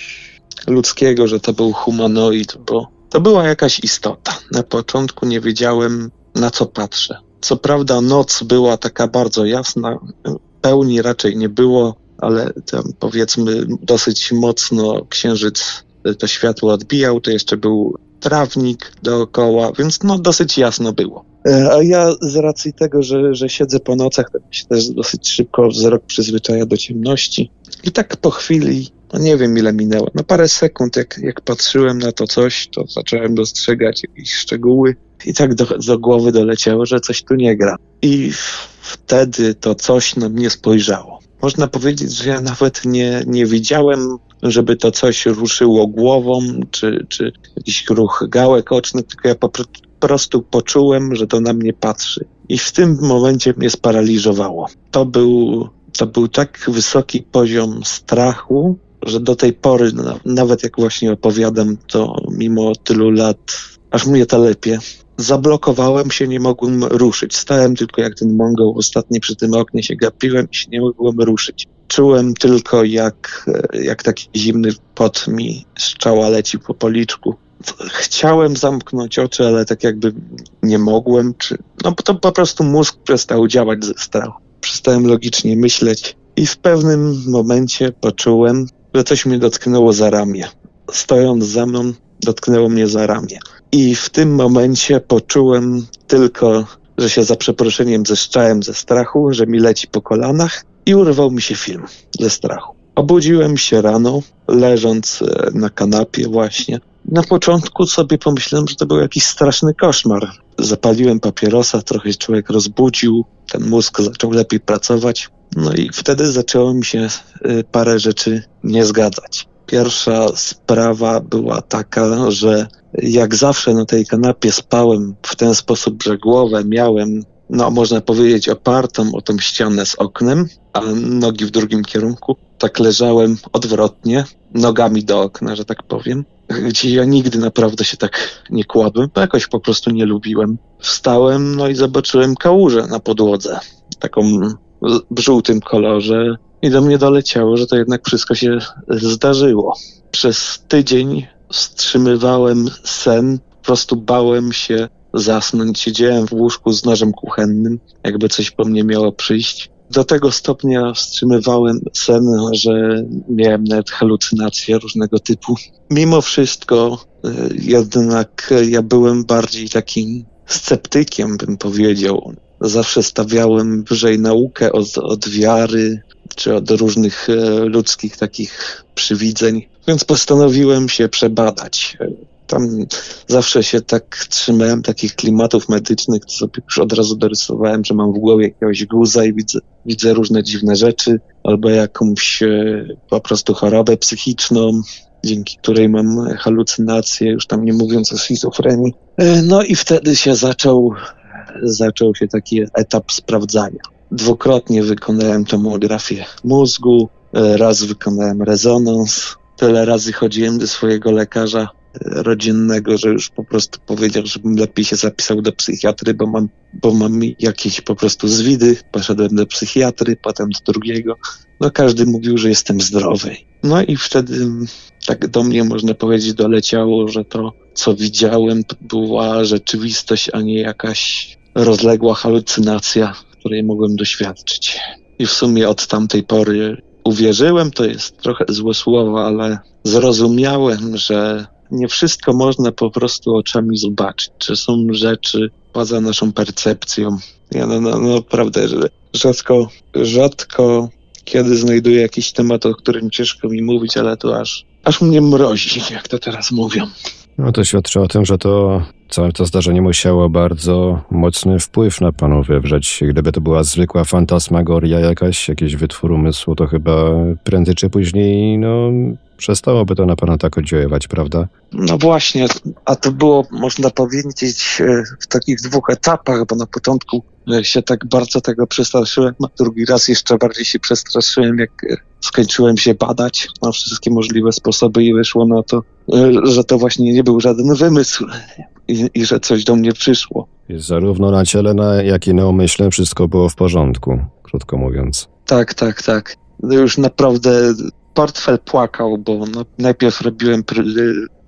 ludzkiego, że to był humanoid, bo to była jakaś istota. Na początku nie wiedziałem, na co patrzę. Co prawda noc była taka bardzo jasna, pełni raczej nie było, ale tam powiedzmy dosyć mocno księżyc to światło odbijał, to jeszcze był trawnik dookoła, więc no dosyć jasno było. E, A ja z racji tego, że, że siedzę po nocach, to się też dosyć szybko wzrok przyzwyczaja do ciemności. I tak po chwili, no nie wiem ile minęło, no parę sekund jak, jak patrzyłem na to coś, to zacząłem dostrzegać jakieś szczegóły i tak do, do głowy doleciało, że coś tu nie gra. I wtedy to coś na mnie spojrzało. Można powiedzieć, że ja nawet nie, nie widziałem żeby to coś ruszyło głową, czy, czy jakiś ruch gałek ocznych, tylko ja po prostu poczułem, że to na mnie patrzy. I w tym momencie mnie sparaliżowało. To był, to był tak wysoki poziom strachu, że do tej pory, nawet jak właśnie opowiadam, to mimo tylu lat, aż mnie to lepiej. Zablokowałem się, nie mogłem ruszyć. Stałem tylko jak ten mongol ostatni przy tym oknie się gapiłem i się nie mogłem ruszyć. Czułem tylko jak, jak taki zimny pot mi z czoła leci po policzku. Chciałem zamknąć oczy, ale tak jakby nie mogłem, czy... No to po prostu mózg przestał działać ze strachu. Przestałem logicznie myśleć i w pewnym momencie poczułem, że coś mnie dotknęło za ramię. Stojąc za mną, dotknęło mnie za ramię. I w tym momencie poczułem tylko, że się za przeproszeniem zeszczałem ze strachu, że mi leci po kolanach i urwał mi się film ze strachu. Obudziłem się rano, leżąc e, na kanapie właśnie. Na początku sobie pomyślałem, że to był jakiś straszny koszmar. Zapaliłem papierosa, trochę człowiek rozbudził, ten mózg zaczął lepiej pracować. No i wtedy zaczęło mi się e, parę rzeczy nie zgadzać. Pierwsza sprawa była taka, że jak zawsze na tej kanapie spałem w ten sposób, że głowę miałem, no można powiedzieć, opartą o tą ścianę z oknem, a nogi w drugim kierunku. Tak leżałem odwrotnie, nogami do okna, że tak powiem, gdzie ja nigdy naprawdę się tak nie kładłem, bo jakoś po prostu nie lubiłem. Wstałem, no i zobaczyłem kałużę na podłodze, taką w żółtym kolorze, i do mnie doleciało, że to jednak wszystko się zdarzyło. Przez tydzień wstrzymywałem sen, po prostu bałem się zasnąć. Siedziałem w łóżku z nożem kuchennym, jakby coś po mnie miało przyjść. Do tego stopnia wstrzymywałem sen, że miałem nawet halucynacje różnego typu. Mimo wszystko, e, jednak ja byłem bardziej takim sceptykiem, bym powiedział. Zawsze stawiałem wyżej naukę od, od wiary, czy od różnych e, ludzkich takich przywidzeń, więc postanowiłem się przebadać. Tam zawsze się tak trzymałem takich klimatów medycznych, sobie już od razu dorysowałem, że mam w głowie jakiegoś guza i widzę, widzę różne dziwne rzeczy, albo jakąś e, po prostu chorobę psychiczną, dzięki której mam halucynacje, już tam nie mówiąc o schizofrenii. E, no i wtedy się zaczął, zaczął się taki etap sprawdzania. Dwukrotnie wykonałem tomografię mózgu, e, raz wykonałem rezonans. Tyle razy chodziłem do swojego lekarza rodzinnego, że już po prostu powiedział, żebym lepiej się zapisał do psychiatry, bo mam, bo mam jakieś po prostu zwidy. Poszedłem do psychiatry, potem do drugiego. No każdy mówił, że jestem zdrowy. No i wtedy tak do mnie można powiedzieć doleciało, że to, co widziałem, to była rzeczywistość, a nie jakaś rozległa halucynacja której mogłem doświadczyć. I w sumie od tamtej pory uwierzyłem, to jest trochę złe słowo, ale zrozumiałem, że nie wszystko można po prostu oczami zobaczyć, że są rzeczy poza naszą percepcją. Ja no, no, no naprawdę, że rzadko, rzadko kiedy znajduję jakiś temat, o którym ciężko mi mówić, ale to aż, aż mnie mrozi, jak to teraz mówią. No to świadczy o tym, że to całe to zdarzenie musiało bardzo mocny wpływ na panu wywrzeć. Gdyby to była zwykła fantasmagoria jakaś, jakiś wytwór umysłu, to chyba prędzej czy później, no, przestałoby to na pana tak oddziaływać, prawda? No właśnie, a to było, można powiedzieć, e, w takich dwóch etapach, bo na początku e, się tak bardzo tego przestraszyłem, a drugi raz jeszcze bardziej się przestraszyłem, jak skończyłem się badać na wszystkie możliwe sposoby i wyszło na to, że to właśnie nie był żaden wymysł i, i że coś do mnie przyszło. Zarówno na ciele, jak i na umyśle wszystko było w porządku, krótko mówiąc. Tak, tak, tak. Już naprawdę portfel płakał, bo no, najpierw robiłem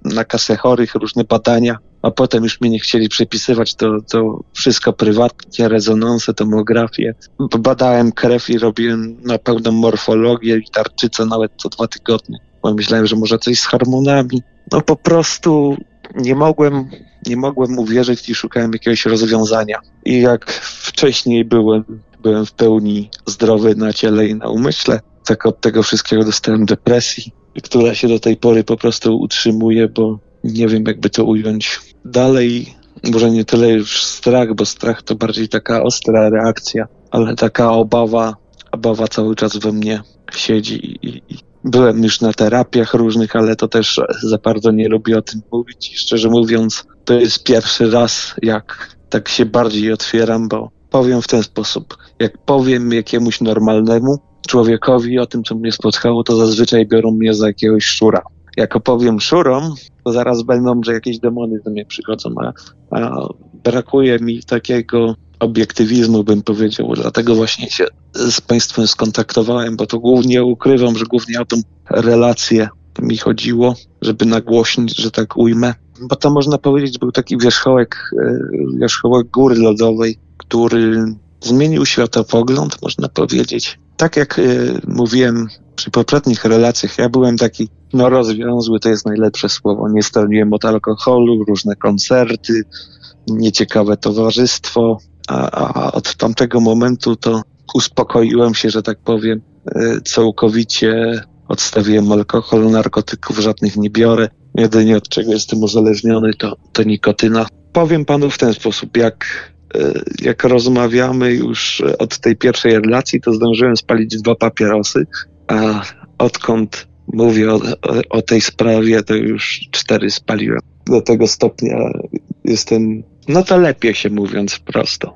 na kasę chorych różne badania, a potem już mnie nie chcieli przepisywać, to, to wszystko prywatnie, rezonanse, tomografię. Badałem krew i robiłem na pełną morfologię i tarczycę nawet co dwa tygodnie, bo myślałem, że może coś z hormonami. No po prostu nie mogłem, nie mogłem uwierzyć i szukałem jakiegoś rozwiązania. I jak wcześniej byłem, byłem w pełni zdrowy na ciele i na umyśle, tak od tego wszystkiego dostałem depresji, która się do tej pory po prostu utrzymuje, bo nie wiem jakby to ująć. Dalej może nie tyle już strach, bo strach to bardziej taka ostra reakcja, ale taka obawa, obawa cały czas we mnie siedzi i, i Byłem już na terapiach różnych, ale to też za bardzo nie lubię o tym mówić. Szczerze mówiąc, to jest pierwszy raz, jak tak się bardziej otwieram, bo powiem w ten sposób. Jak powiem jakiemuś normalnemu człowiekowi o tym, co mnie spotkało, to zazwyczaj biorą mnie za jakiegoś szura. Jak opowiem szurom, to zaraz będą, że jakieś demony do mnie przychodzą, a, a brakuje mi takiego obiektywizmu, bym powiedział. Dlatego właśnie się z Państwem skontaktowałem, bo to głównie ukrywam, że głównie o tą relację mi chodziło, żeby nagłośnić, że tak ujmę. Bo to można powiedzieć, był taki wierzchołek, e, wierzchołek góry lodowej, który zmienił światopogląd, można powiedzieć. Tak jak y, mówiłem przy poprzednich relacjach, ja byłem taki no rozwiązły, to jest najlepsze słowo. Nie stroniłem od alkoholu, różne koncerty, nieciekawe towarzystwo, a, a od tamtego momentu to uspokoiłem się, że tak powiem, y, całkowicie odstawiłem alkohol, narkotyków żadnych nie biorę. Jedynie od czego jestem uzależniony to, to nikotyna. Powiem panu w ten sposób, jak E, jak rozmawiamy już od tej pierwszej relacji, to zdążyłem spalić dwa papierosy, a odkąd mówię o, o, o tej sprawie, to już cztery spaliłem. Do tego stopnia jestem, no to lepiej się mówiąc prosto.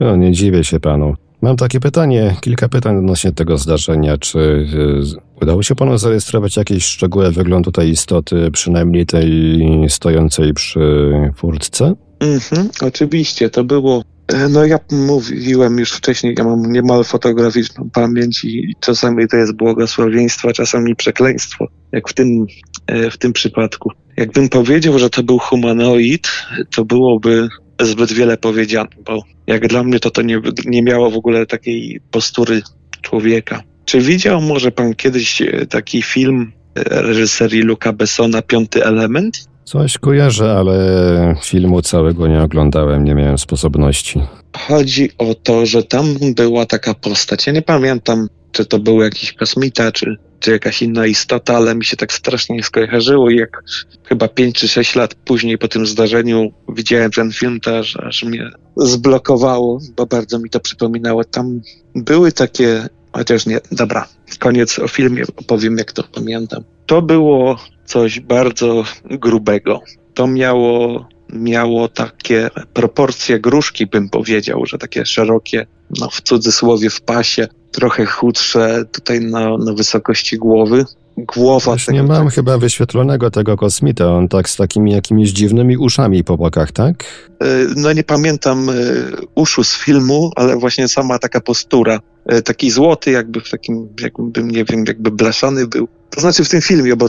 No, nie dziwię się panu. Mam takie pytanie, kilka pytań odnośnie tego zdarzenia. Czy y, udało się panu zarejestrować jakieś szczegóły wyglądu tej istoty, przynajmniej tej stojącej przy furtce? Mhm, oczywiście, to było. E, no ja mówiłem już wcześniej, ja mam niemal fotograficzną pamięć i czasami to jest błogosławieństwo, czasami przekleństwo, jak w tym, e, w tym przypadku. Jakbym powiedział, że to był humanoid, to byłoby zbyt wiele powiedziane, bo jak dla mnie to to nie, nie miało w ogóle takiej postury człowieka. Czy widział może pan kiedyś e, taki film reżyserii Luca Bessona, Piąty Element? Coś kojarzę, ale filmu całego nie oglądałem, nie miałem sposobności. Chodzi o to, że tam była taka postać. Ja nie pamiętam, czy to był jakiś kosmita, czy, czy jakaś inna istota, ale mi się tak strasznie skojarzyło i jak chyba 5 czy 6 lat później po tym zdarzeniu widziałem ten film, to aż, aż mnie zblokowało, bo bardzo mi to przypominało. Tam były takie, chociaż nie, dobra, koniec o filmie opowiem, jak to pamiętam. To było coś bardzo grubego. To miało, miało takie proporcje gruszki, bym powiedział, że takie szerokie, no w cudzysłowie w pasie, trochę chudsze tutaj na, na wysokości głowy. Głowa Już nie mam tak... chyba wyświetlonego tego kosmita, on tak z takimi jakimiś dziwnymi uszami po bokach, tak? E, no nie pamiętam e, uszu z filmu, ale właśnie sama taka postura. E, taki złoty, jakby w takim, jakbym, nie wiem, jakby blaszany był. To znaczy w tym filmie, bo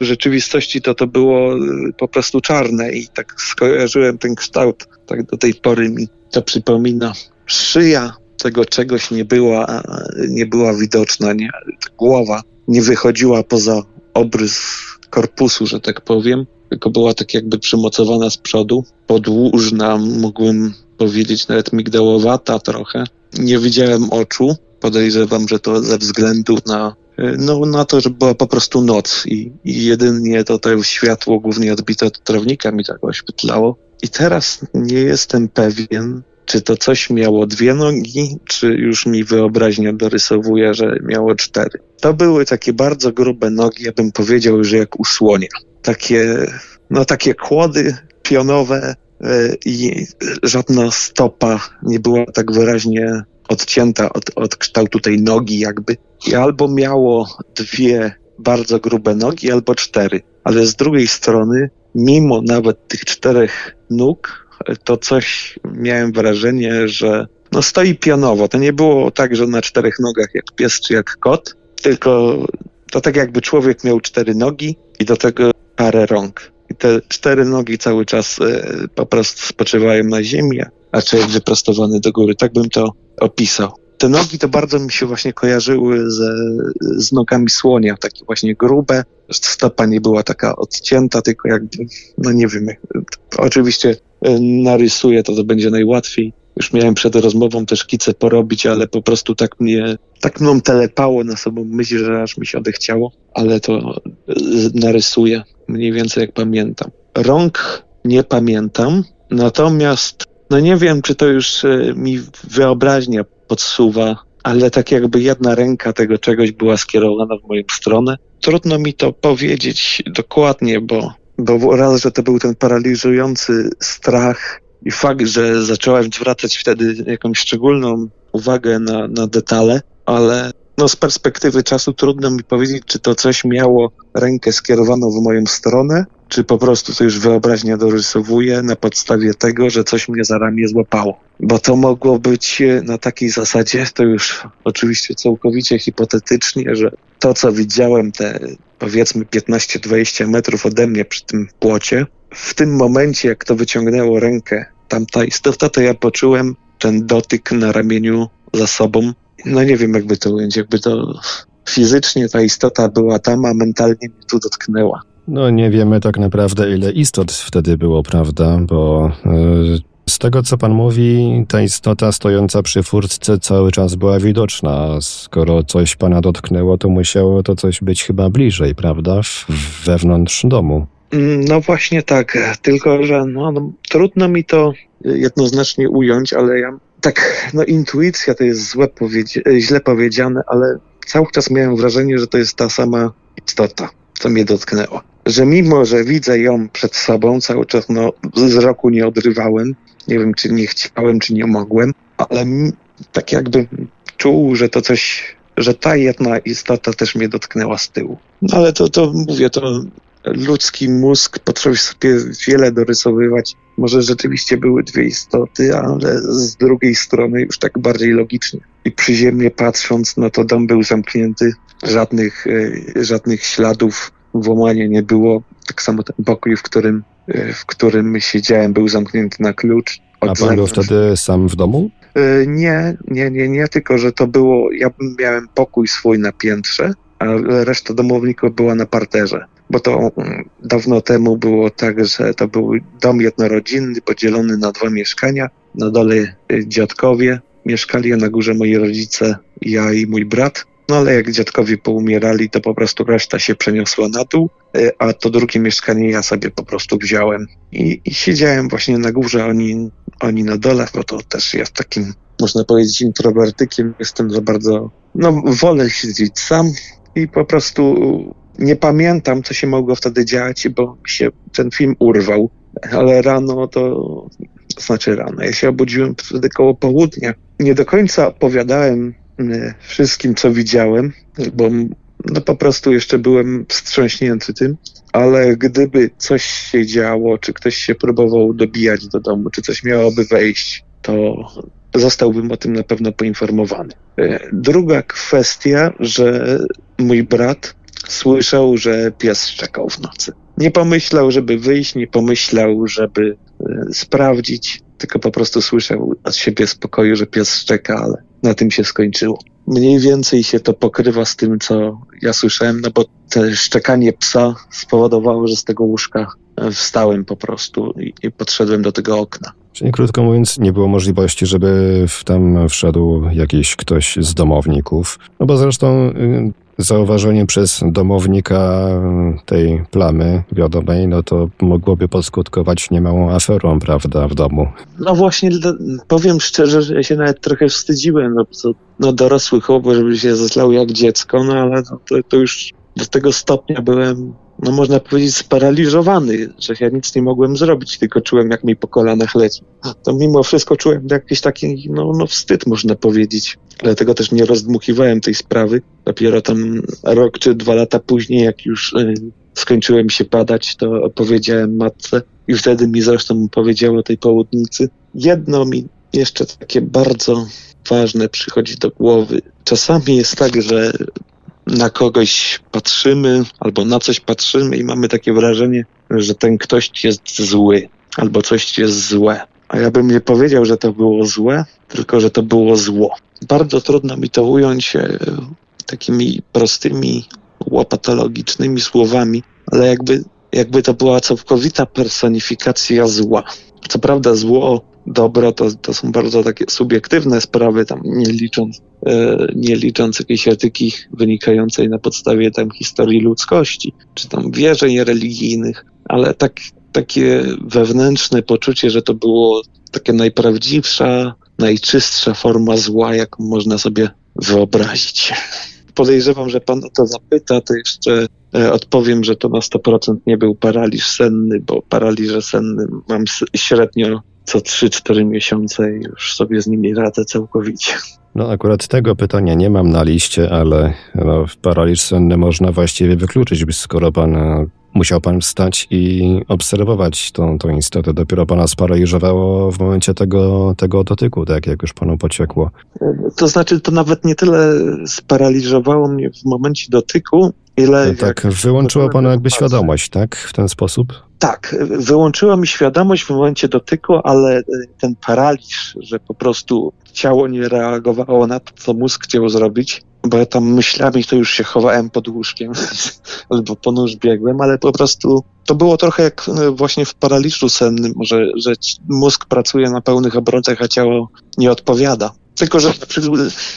w rzeczywistości to to było po prostu czarne i tak skojarzyłem ten kształt, tak do tej pory mi to przypomina. Szyja tego czegoś nie była, nie była widoczna, nie, głowa nie wychodziła poza obrys korpusu, że tak powiem, tylko była tak jakby przymocowana z przodu, podłużna, mógłbym powiedzieć nawet migdałowata trochę. Nie widziałem oczu, podejrzewam, że to ze względu na, no, na to, że była po prostu noc i, i jedynie to, to światło głównie odbite od trawnika mi tak oświetlało. I teraz nie jestem pewien, czy to coś miało dwie nogi, czy już mi wyobraźnia dorysowuje, że miało cztery. To były takie bardzo grube nogi, ja bym powiedział, że jak u słonia. Takie, no takie kłody pionowe e, i żadna stopa nie była tak wyraźnie odcięta od, od kształtu tej nogi jakby. I albo miało dwie bardzo grube nogi, albo cztery. Ale z drugiej strony, mimo nawet tych czterech nóg, to coś miałem wrażenie, że no stoi pionowo. To nie było tak, że na czterech nogach jak pies czy jak kot, tylko to tak jakby człowiek miał cztery nogi i do tego parę rąk. I te cztery nogi cały czas e, po prostu spoczywają na ziemi, a człowiek wyprostowany do góry. Tak bym to opisał. Te nogi to bardzo mi się właśnie kojarzyły ze, z nogami słonia, takie właśnie grube. Stopa nie była taka odcięta, tylko jakby, no nie wiem, oczywiście E, narysuję, to to będzie najłatwiej. Już miałem przed rozmową te szkice porobić, ale po prostu tak mnie, tak mną telepało na sobą myśl, że aż mi się odechciało, ale to e, narysuję mniej więcej jak pamiętam. Rąk nie pamiętam, natomiast no nie wiem, czy to już e, mi wyobraźnia podsuwa ale tak jakby jedna ręka tego czegoś była skierowana w moją stronę. Trudno mi to powiedzieć dokładnie, bo, bo raz, że to był ten paraliżujący strach i fakt, że zacząłem zwracać wtedy jakąś szczególną uwagę na, na detale, ale no z perspektywy czasu trudno mi powiedzieć, czy to coś miało rękę skierowaną w moją stronę, czy po prostu to już wyobraźnia dorysowuje na podstawie tego, że coś mnie za ramię złapało. Bo to mogło być na takiej zasadzie, to już oczywiście całkowicie hipotetycznie, że to, co widziałem, te powiedzmy 15-20 metrów ode mnie przy tym płocie, w tym momencie, jak to wyciągnęło rękę tamta istota, to ja poczułem ten dotyk na ramieniu za sobą. No nie wiem, jakby to ująć, jakby to fizycznie ta istota była tam, a mentalnie mnie tu dotknęła. No nie wiemy tak naprawdę, ile istot wtedy było, prawda? Bo y, z tego, co pan mówi, ta istota stojąca przy furtce cały czas była widoczna. Skoro coś pana dotknęło, to musiało to coś być chyba bliżej, prawda? W, wewnątrz domu. No właśnie tak, tylko że no, no, trudno mi to jednoznacznie ująć, ale ja tak, no intuicja to jest złe powiedzi źle powiedziane, ale cały czas miałem wrażenie, że to jest ta sama istota, co mnie dotknęło. Że mimo, że widzę ją przed sobą, cały czas no, wzroku nie odrywałem, nie wiem, czy nie chciałem, czy nie mogłem, ale tak jakby czuł, że to coś, że ta jedna istota też mnie dotknęła z tyłu. No ale to, to mówię, to ludzki mózg potrafi sobie wiele dorysowywać. Może rzeczywiście były dwie istoty, ale z drugiej strony już tak bardziej logicznie. I przyziemnie patrząc, no to dom był zamknięty, żadnych, e, żadnych śladów włamania nie było. Tak samo ten pokój, w którym, e, w którym siedziałem, był zamknięty na klucz. A pan był wtedy sam w domu? E, nie, nie, nie, nie, tylko że to było, ja miałem pokój swój na piętrze, a reszta domowników była na parterze bo to mm, dawno temu było tak, że to był dom jednorodzinny podzielony na dwa mieszkania. Na dole y, dziadkowie mieszkali, a na górze moi rodzice, ja i mój brat. No ale jak dziadkowie poumierali, to po prostu reszta się przeniosła na dół, y, a to drugie mieszkanie ja sobie po prostu wziąłem. I, i siedziałem właśnie na górze, oni, oni na dole, bo to też jest takim, można powiedzieć, introwertykiem. Jestem za bardzo, no wolę siedzieć sam i po prostu nie pamiętam, co się mogło wtedy dziać, bo się ten film urwał, ale rano to, znaczy rano, ja się obudziłem wtedy koło południa. Nie do końca opowiadałem e, wszystkim, co widziałem, bo no po prostu jeszcze byłem wstrząśnięty tym, ale gdyby coś się działo, czy ktoś się próbował dobijać do domu, czy coś miałoby wejść, to zostałbym o tym na pewno poinformowany. E, druga kwestia, że mój brat słyszał, że pies szczekał w nocy. Nie pomyślał, żeby wyjść, nie pomyślał, żeby y, sprawdzić, tylko po prostu słyszał od siebie spokoju, że pies szczeka, ale na tym się skończyło. Mniej więcej się to pokrywa z tym, co ja słyszałem, no bo to szczekanie psa spowodowało, że z tego łóżka e, wstałem po prostu i, i podszedłem do tego okna. Czyli krótko mówiąc, nie było możliwości, żeby tam wszedł jakiś ktoś z domowników. No bo zresztą y, zauważenie przez domownika tej plamy wiadomej, no to mogłoby poskutkować niemałą aferą, prawda, w domu. No właśnie, powiem szczerze, że ja się nawet trochę wstydziłem, no, co, no dorosły chłop, żeby się zaslał jak dziecko, no ale no, to, to już do tego stopnia byłem no można powiedzieć, sparaliżowany, że ja nic nie mogłem zrobić, tylko czułem, jak mi po kolanach leci. To mimo wszystko czułem jakiś taki, no, no wstyd, można powiedzieć. Dlatego też nie rozdmuchiwałem tej sprawy. Dopiero tam rok czy dwa lata później, jak już y, skończyłem się padać, to opowiedziałem matce i wtedy mi zresztą powiedziała o tej południcy. Jedno mi jeszcze takie bardzo ważne przychodzi do głowy. Czasami jest tak, że na kogoś patrzymy albo na coś patrzymy i mamy takie wrażenie, że ten ktoś jest zły albo coś jest złe. A ja bym nie powiedział, że to było złe, tylko że to było zło. Bardzo trudno mi to ująć e, takimi prostymi, łopatologicznymi słowami, ale jakby, jakby to była całkowita personifikacja zła. Co prawda zło dobro to, to są bardzo takie subiektywne sprawy, tam nie licząc, e, nie licząc jakiejś etyki wynikającej na podstawie tam historii ludzkości, czy tam wierzeń religijnych, ale tak, takie wewnętrzne poczucie, że to było takie najprawdziwsza, najczystsza forma zła, jaką można sobie wyobrazić. Podejrzewam, że pan o to zapyta, to jeszcze e, odpowiem, że to na 100% nie był paraliż senny, bo paraliże senne mam średnio co 3-4 miesiące i już sobie z nimi radzę całkowicie. No akurat tego pytania nie mam na liście, ale no, paraliż senny można właściwie wykluczyć, skoro pan e, musiał pan wstać i obserwować tą, tą istotę. Dopiero pana sparaliżowało w momencie tego, tego dotyku, tak jak już panu pociekło. To znaczy, to nawet nie tyle sparaliżowało mnie w momencie dotyku, ile. Tak, wyłączyło pana jakby świadomość, tak? W ten sposób? Tak, wyłączyła mi świadomość w momencie dotyku, ale e, ten paraliż, że po prostu ciało nie reagowało na to, co mózg chciał zrobić, bo ja tam myślami to już się chowałem pod łóżkiem [LAUGHS] albo po nóż biegłem, ale po prostu to było trochę jak e, właśnie w paraliżu sennym, że, że mózg pracuje na pełnych obrotach, a ciało nie odpowiada. Tylko, że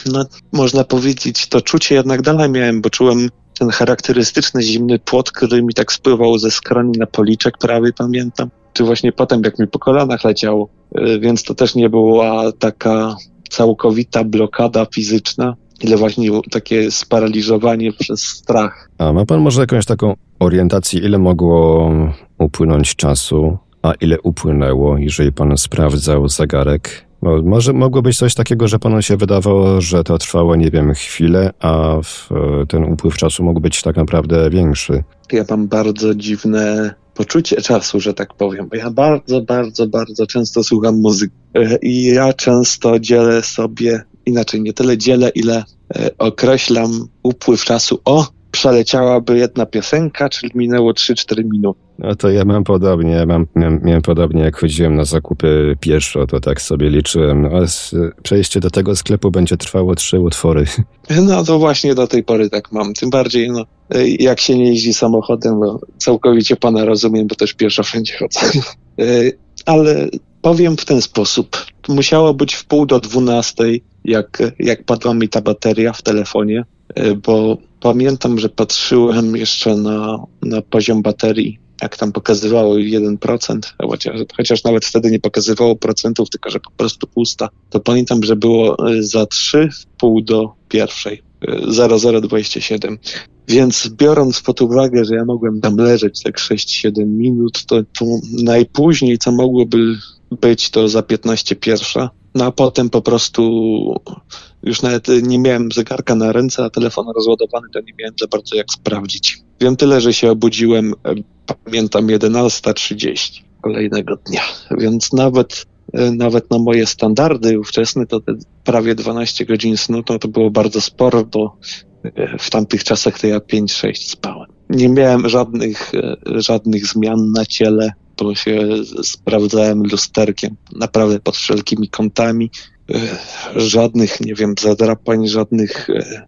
no, można powiedzieć, to czucie jednak dalej miałem, bo czułem ten charakterystyczny zimny płot, który mi tak spływał ze skroni na policzek prawie, pamiętam. Czy właśnie potem, jak mi po kolanach leciało. Y, Więc to też nie była taka całkowita blokada fizyczna, ile właśnie takie sparaliżowanie przez strach. A ma pan może jakąś taką orientację, ile mogło upłynąć czasu, a ile upłynęło, jeżeli pan sprawdzał zegarek? Bo może mogło być coś takiego, że panu się wydawało, że to trwało, nie wiem, chwilę, a w, e, ten upływ czasu mógł być tak naprawdę większy. Ja mam bardzo dziwne poczucie czasu, że tak powiem, bo ja bardzo, bardzo, bardzo często słucham muzyki E, i ja często dzielę sobie, inaczej nie tyle dzielę, ile e, określam upływ czasu. O, przeleciałaby jedna piosenka, czyli minęło 3-4 minuty. No to ja mam podobnie, ja mam, miałem, miałem podobnie jak chodziłem na zakupy pieszo, to tak sobie liczyłem. No, przejście do tego sklepu będzie trwało trzy utwory. [LAUGHS] No to właśnie do tej pory tak mam. Tym bardziej, no, jak się nie jeździ samochodem, bo całkowicie pana rozumiem, bo też pieszo wszędzie chodzę. [LAUGHS] E, Ale powiem w ten sposób. Musiało być w pół do dwunastej, jak, jak padła mi ta bateria w telefonie, e, bo pamiętam, że patrzyłem jeszcze na, na poziom baterii, jak tam pokazywało 1%, chociaż, chociaż nawet wtedy nie pokazywało procentów, tylko że po prostu pusta. To pamiętam, że było e, za 3 w pół do pierwszej, e, 0027. Więc biorąc pod uwagę, że ja mogłem tam leżeć tak 6-7 minut, to, to najpóźniej, co mogłoby być, to za 15 pierwsza. No a potem po prostu już nawet nie miałem zegarka na ręce, a telefon rozładowany, to nie miałem za bardzo jak sprawdzić. Wiem tyle, że się obudziłem, e, pamiętam, 11.30 kolejnego dnia, więc nawet e, nawet na moje standardy ówczesne, to te prawie 12 godzin snu, to, to było bardzo sporo, bo e, w tamtych czasach to ja 5-6 spałem. Nie miałem żadnych, żadnych zmian na ciele, bo się sprawdzałem lusterkiem, naprawdę pod wszelkimi kątami. E, Żadnych, nie wiem, zadrapań, żadnych, e,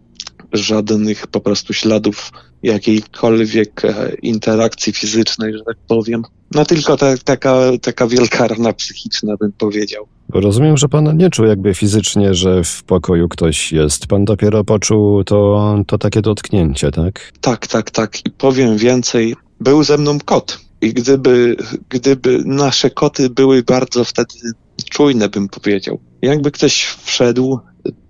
żadnych po prostu śladów jakiejkolwiek e, interakcji fizycznej, że tak powiem. No tylko ta, taka, taka wielka rana psychiczna, bym powiedział. Rozumiem, że pan nie czuł jakby fizycznie, że w pokoju ktoś jest. Pan dopiero poczuł to, to takie dotknięcie, tak? Tak, tak, tak. I powiem więcej. Był ze mną kot. I gdyby, gdyby nasze koty były bardzo wtedy czujne, bym powiedział. Jakby ktoś wszedł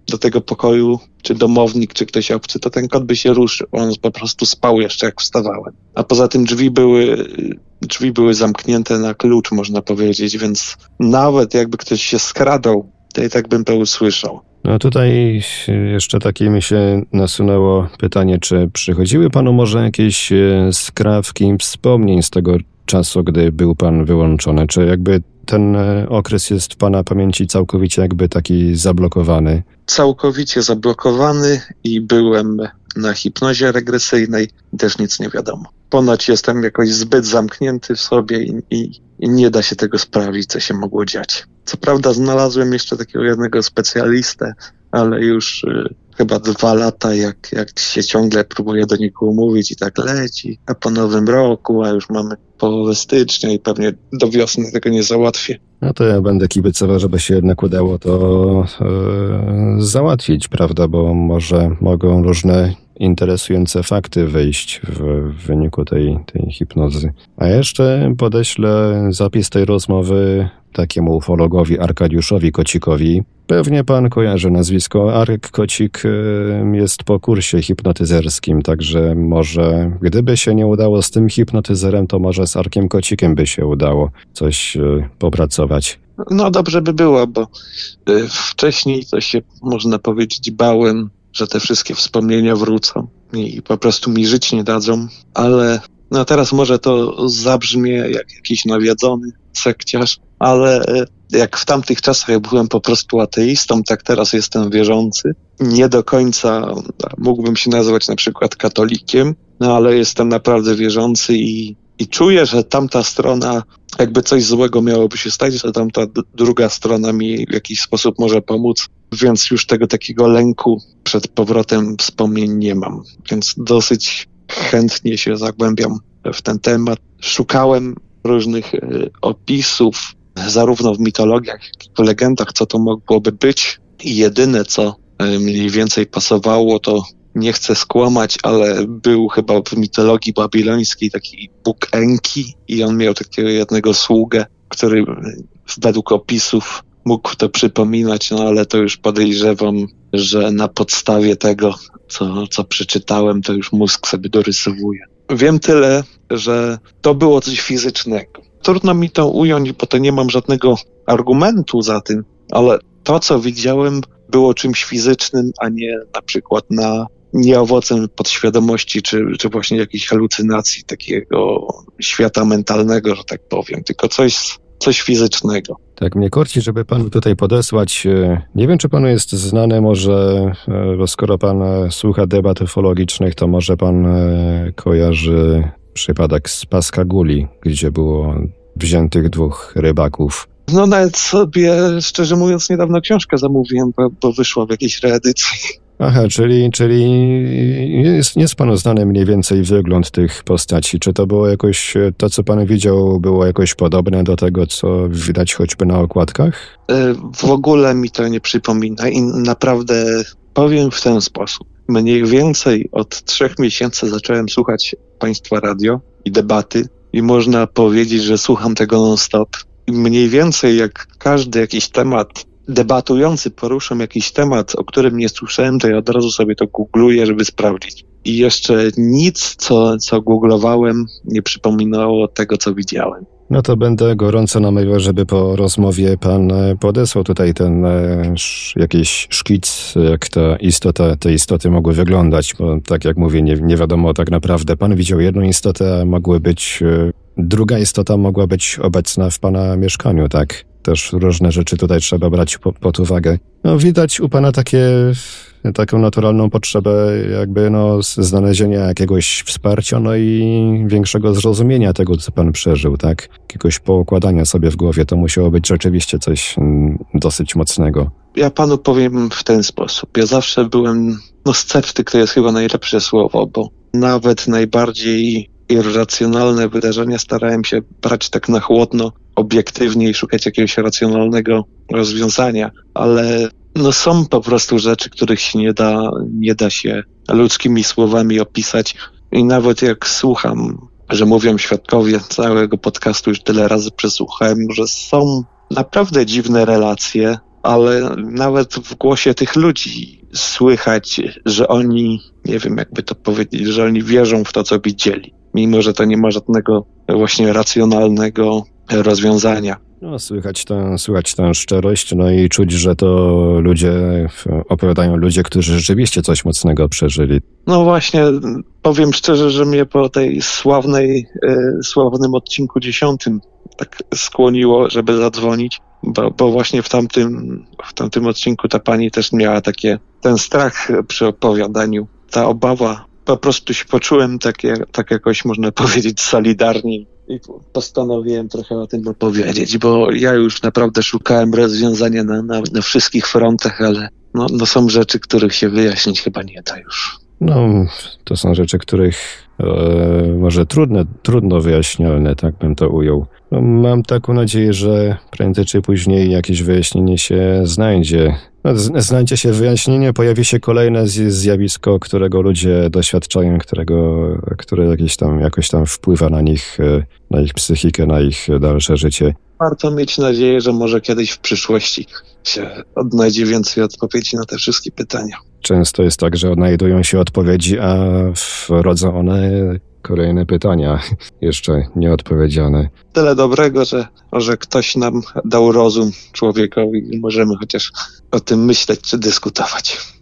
do tego pokoju, czy domownik, czy ktoś obcy, to ten kot by się ruszył. On po prostu spał jeszcze, jak wstawałem. A poza tym drzwi były, drzwi były zamknięte na klucz, można powiedzieć, więc nawet jakby ktoś się skradał, to i tak bym to usłyszał. No tutaj jeszcze takie mi się nasunęło pytanie, czy przychodziły panu może jakieś e, skrawki wspomnień z tego czasu, gdy był pan wyłączony? Czy jakby ten e, okres jest w pana pamięci całkowicie jakby taki zablokowany? Całkowicie zablokowany i byłem na hipnozie regresyjnej też nic nie wiadomo. Ponoć jestem jakoś zbyt zamknięty w sobie i, i, i nie da się tego sprawdzić, co się mogło dziać. Co prawda znalazłem jeszcze takiego jednego specjalistę, ale już y, chyba dwa lata, jak, jak się ciągle próbuję do niego umówić i tak leci, a po nowym roku, a już mamy połowę stycznia i pewnie do wiosny tego nie załatwię. No to ja będę kibicował, żeby się jednak udało to e, załatwić, prawda? Bo może mogą różne interesujące fakty wyjść w, wyniku tej, tej hipnozy. A jeszcze podeślę zapis tej rozmowy takiemu ufologowi Arkadiuszowi Kocikowi. Pewnie pan kojarzy nazwisko. Arek Kocik y, jest po kursie hipnotyzerskim, także może gdyby się nie udało z tym hipnotyzerem, to może z Arkiem Kocikiem by się udało coś y, popracować. No dobrze by było, bo y, wcześniej to się, można powiedzieć, bałem, że te wszystkie wspomnienia wrócą i po prostu mi żyć nie dadzą, ale no teraz może to zabrzmie jak jakiś nawiedzony sekciarz, ale e, jak w tamtych czasach ja byłem po prostu ateistą, tak teraz jestem wierzący. Nie do końca mógłbym się nazwać na przykład katolikiem, no ale jestem naprawdę wierzący i, i czuję, że tamta strona, jakby coś złego miałoby się stać, że tamta druga strona mi w jakiś sposób może pomóc, więc już tego takiego lęku przed powrotem wspomnień nie mam. Więc dosyć chętnie się zagłębiam w ten temat. Szukałem różnych e, opisów, zarówno w mitologiach, jak i w legendach, co to mogłoby być. I jedyne, co e, mniej więcej pasowało, to nie chcę skłamać, ale był chyba w mitologii babilońskiej taki Bóg Enki i on miał takiego jednego sługę, który według opisów mógł to przypominać, no ale to już podejrzewam, że na podstawie tego, co, co przeczytałem, to już mózg sobie dorysowuje. Wiem tyle, że to było coś fizycznego. Trudno mi to ująć, bo to nie mam żadnego argumentu za tym, ale to, co widziałem, było czymś fizycznym, a nie na przykład na nie owocem podświadomości, czy, czy właśnie jakiejś halucynacji takiego świata mentalnego, że tak powiem, tylko coś, coś fizycznego. Tak, mnie korci, żeby panu tutaj podesłać. E, nie wiem, czy panu jest znane, może, e, bo skoro pan e, słucha debat ufologicznych, to może pan kojarzy przypadek z Paskaguli, gdzie było wziętych dwóch rybaków. No nawet sobie, szczerze mówiąc, niedawno książkę zamówiłem, bo, bo wyszła w jakiejś reedycji. Aha, czyli, czyli jest, jest panu znany mniej więcej wygląd tych postaci. Czy to było jakoś, to co pan widział, było jakoś podobne do tego, co widać choćby na okładkach? E, w ogóle mi to nie przypomina i naprawdę powiem w ten sposób. Mniej więcej od trzech miesięcy zacząłem słuchać państwa radio i debaty i można powiedzieć, że słucham tego non-stop. Mniej więcej jak każdy jakiś temat debatujący poruszą jakiś temat, o którym nie słyszałem, to ja od razu sobie to googluję, żeby sprawdzić. I jeszcze nic, co, co googlowałem, nie przypominało tego, co widziałem. No to będę gorąco namawiał, żeby po rozmowie pan e, podesłał tutaj ten e, jakiś szkic, jak ta istota, te istoty mogły wyglądać, bo tak jak mówię, nie, nie wiadomo tak naprawdę. Pan widział jedną istotę, a mogły być, e, druga istota mogła być obecna w pana mieszkaniu, tak? Też różne rzeczy tutaj trzeba brać po, pod uwagę. No, widać u pana takie, taką naturalną potrzebę jakby no, znalezienia jakiegoś wsparcia, no i większego zrozumienia tego, co pan przeżył, tak? Jakiegoś poukładania sobie w głowie. To musiało być rzeczywiście coś mm, dosyć mocnego. Ja panu powiem w ten sposób. Ja zawsze byłem, no sceptyk to jest chyba najlepsze słowo, bo nawet najbardziej irracjonalne wydarzenia starałem się brać tak na chłodno, obiektywnie i szukać jakiegoś racjonalnego rozwiązania, ale no są po prostu rzeczy, których się nie da, nie da się ludzkimi słowami opisać. I nawet jak słucham, że mówią świadkowie całego podcastu, już tyle razy przesłuchałem, że są naprawdę dziwne relacje, ale nawet w głosie tych ludzi słychać, że oni, nie wiem jakby to powiedzieć, że oni wierzą w to, co widzieli, mimo że to nie ma żadnego właśnie racjonalnego rozwiązania. No, słychać tę, słychać tę szczerość, no i czuć, że to ludzie, opowiadają ludzie, którzy rzeczywiście coś mocnego przeżyli. No właśnie, powiem szczerze, że mnie po tej sławnej, e, sławnym odcinku dziesiątym tak skłoniło, żeby zadzwonić, bo, bo właśnie w tamtym, w tamtym odcinku ta pani też miała takie, ten strach przy opowiadaniu, ta obawa, po prostu się poczułem tak, tak jakoś można powiedzieć solidarnie i postanowiłem trochę o tym opowiedzieć, bo ja już naprawdę szukałem rozwiązania na, na, na wszystkich frontach, ale no, no są rzeczy, których się wyjaśnić chyba nie da już. No, to są rzeczy, których e, może trudne, trudno wyjaśnialne, tak bym to ujął. No, mam taką nadzieję, że prędzej czy później jakieś wyjaśnienie się znajdzie. Znajdzie się wyjaśnienie, pojawi się kolejne zjawisko, którego ludzie doświadczają, którego, które jakieś tam, jakoś tam wpływa na nich, e, na ich psychikę, na ich dalsze życie. Warto mieć nadzieję, że może kiedyś w przyszłości się odnajdzie więcej odpowiedzi na te wszystkie pytania. Często jest tak, że odnajdują się odpowiedzi, a rodzą one kolejne pytania, [LAUGHS] jeszcze nieodpowiedziane. Tyle dobrego, że może ktoś nam dał rozum człowiekowi i możemy chociaż o tym myśleć czy dyskutować.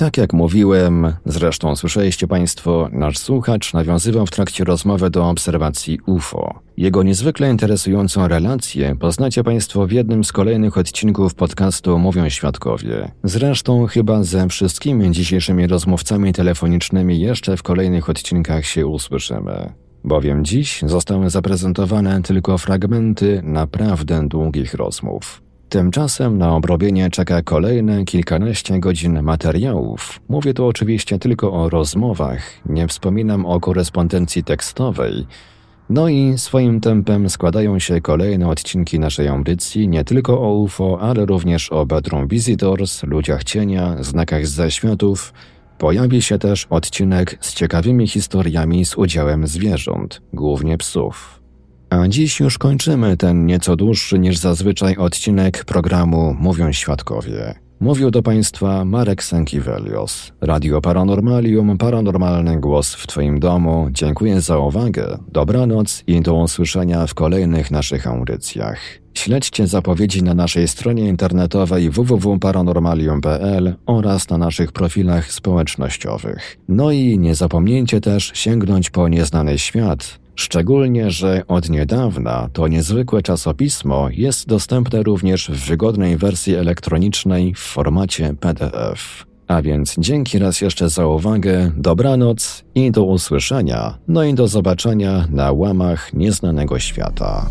Tak jak mówiłem, zresztą słyszeliście Państwo, nasz słuchacz nawiązywał w trakcie rozmowy do obserwacji UFO. Jego niezwykle interesującą relację poznacie Państwo w jednym z kolejnych odcinków podcastu Mówią Świadkowie. Zresztą chyba ze wszystkimi dzisiejszymi rozmówcami telefonicznymi jeszcze w kolejnych odcinkach się usłyszymy. Bowiem dziś zostały zaprezentowane tylko fragmenty naprawdę długich rozmów. Tymczasem na obrobienie czeka kolejne kilkanaście godzin materiałów. Mówię tu oczywiście tylko o rozmowach, nie wspominam o korespondencji tekstowej. No i swoim tempem składają się kolejne odcinki naszej audycji, nie tylko o UFO, ale również o Bedroom Visitors, ludziach cienia, znakach z zaświatów. Pojawi się też odcinek z ciekawymi historiami z udziałem zwierząt, głównie psów. A dziś już kończymy ten nieco dłuższy niż zazwyczaj odcinek programu Mówią Świadkowie. Mówił do Państwa Marek Sankiewelios. Radio Paranormalium, paranormalny głos w Twoim domu. Dziękuję za uwagę, dobranoc i do usłyszenia w kolejnych naszych audycjach. Śledźcie zapowiedzi na naszej stronie internetowej www.paranormalium.pl oraz na naszych profilach społecznościowych. No i nie zapomnijcie też sięgnąć po Nieznany Świat, Szczególnie, że od niedawna to niezwykłe czasopismo jest dostępne również w wygodnej wersji elektronicznej w formacie PDF. A więc dzięki raz jeszcze za uwagę, dobranoc i do usłyszenia, no i do zobaczenia na łamach nieznanego świata.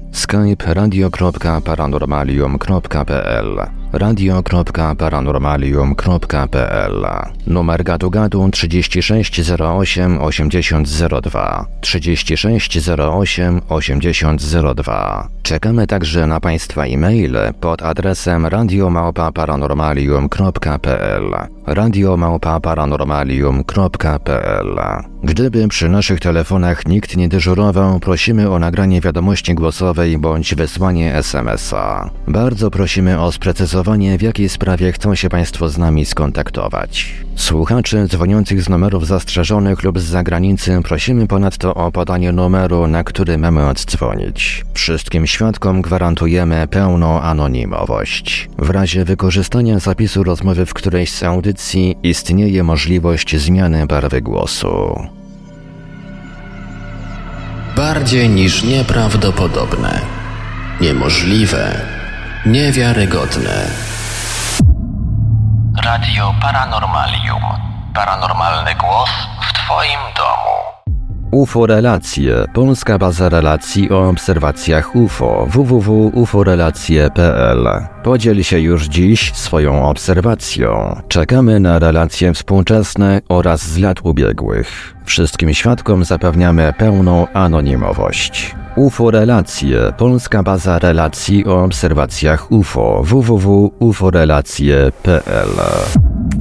skype radio.paranormalium.pl radio.paranormalium.pl Numer gadu gadu 3608 8002 3608 8002 Czekamy także na Państwa e-maile pod adresem radiomałpa-paranormalium.pl radiomałpa-paranormalium.pl Gdyby przy naszych telefonach nikt nie dyżurował, prosimy o nagranie wiadomości głosowej bądź wysłanie SMS-a. Bardzo prosimy o sprecyzowanie, w jakiej sprawie chcą się Państwo z nami skontaktować. Słuchaczy dzwoniących z numerów zastrzeżonych lub z zagranicy prosimy ponadto o podanie numeru, na który mamy oddzwonić. Wszystkim świadkom gwarantujemy pełną anonimowość. W razie wykorzystania zapisu rozmowy w którejś z audycji istnieje możliwość zmiany barwy głosu. Bardziej niż nieprawdopodobne, niemożliwe, niewiarygodne. Radio Paranormalium. Paranormalny głos w Twoim domu. UFO Relacje, polska baza relacji o obserwacjach UFO www.uforelacje.pl. Podziel się już dziś swoją obserwacją. Czekamy na relacje współczesne oraz z lat ubiegłych. Wszystkim świadkom zapewniamy pełną anonimowość. UFO Relacje, polska baza relacji o obserwacjach UFO www.uforelacje.pl.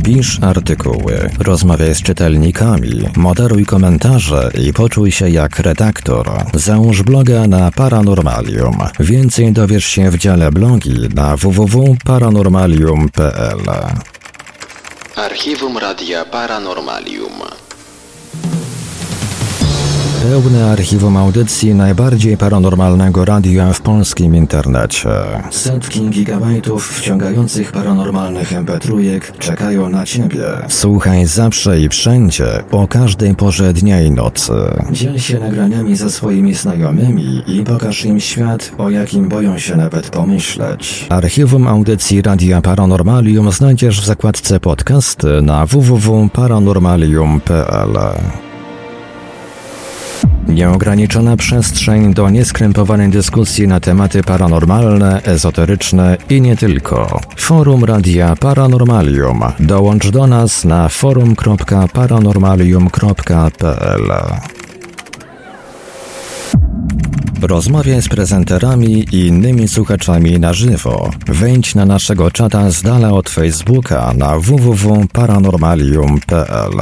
Pisz artykuły, rozmawiaj z czytelnikami, moderuj komentarze i poczuj się jak redaktor. Załóż bloga na Paranormalium. Więcej dowiesz się w dziale blogi na www.paranormalium.pl. Archiwum Radia Paranormalium. Pełne archiwum audycji najbardziej paranormalnego radia w polskim internecie. Setki gigabajtów wciągających paranormalnych mp3 czekają na Ciebie. Słuchaj zawsze i wszędzie, o każdej porze dnia i nocy. Dziel się nagraniami ze swoimi znajomymi i pokaż im świat, o jakim boją się nawet pomyśleć. Archiwum audycji Radia Paranormalium znajdziesz w zakładce podcasty na www.paranormalium.pl. Nieograniczona przestrzeń do nieskrępowanej dyskusji na tematy paranormalne, ezoteryczne i nie tylko. Forum Radia Paranormalium. Dołącz do nas na forum.paranormalium.pl. Rozmawiaj z prezenterami i innymi słuchaczami na żywo. Wejdź na naszego czata z dala od Facebooka na www.paranormalium.pl.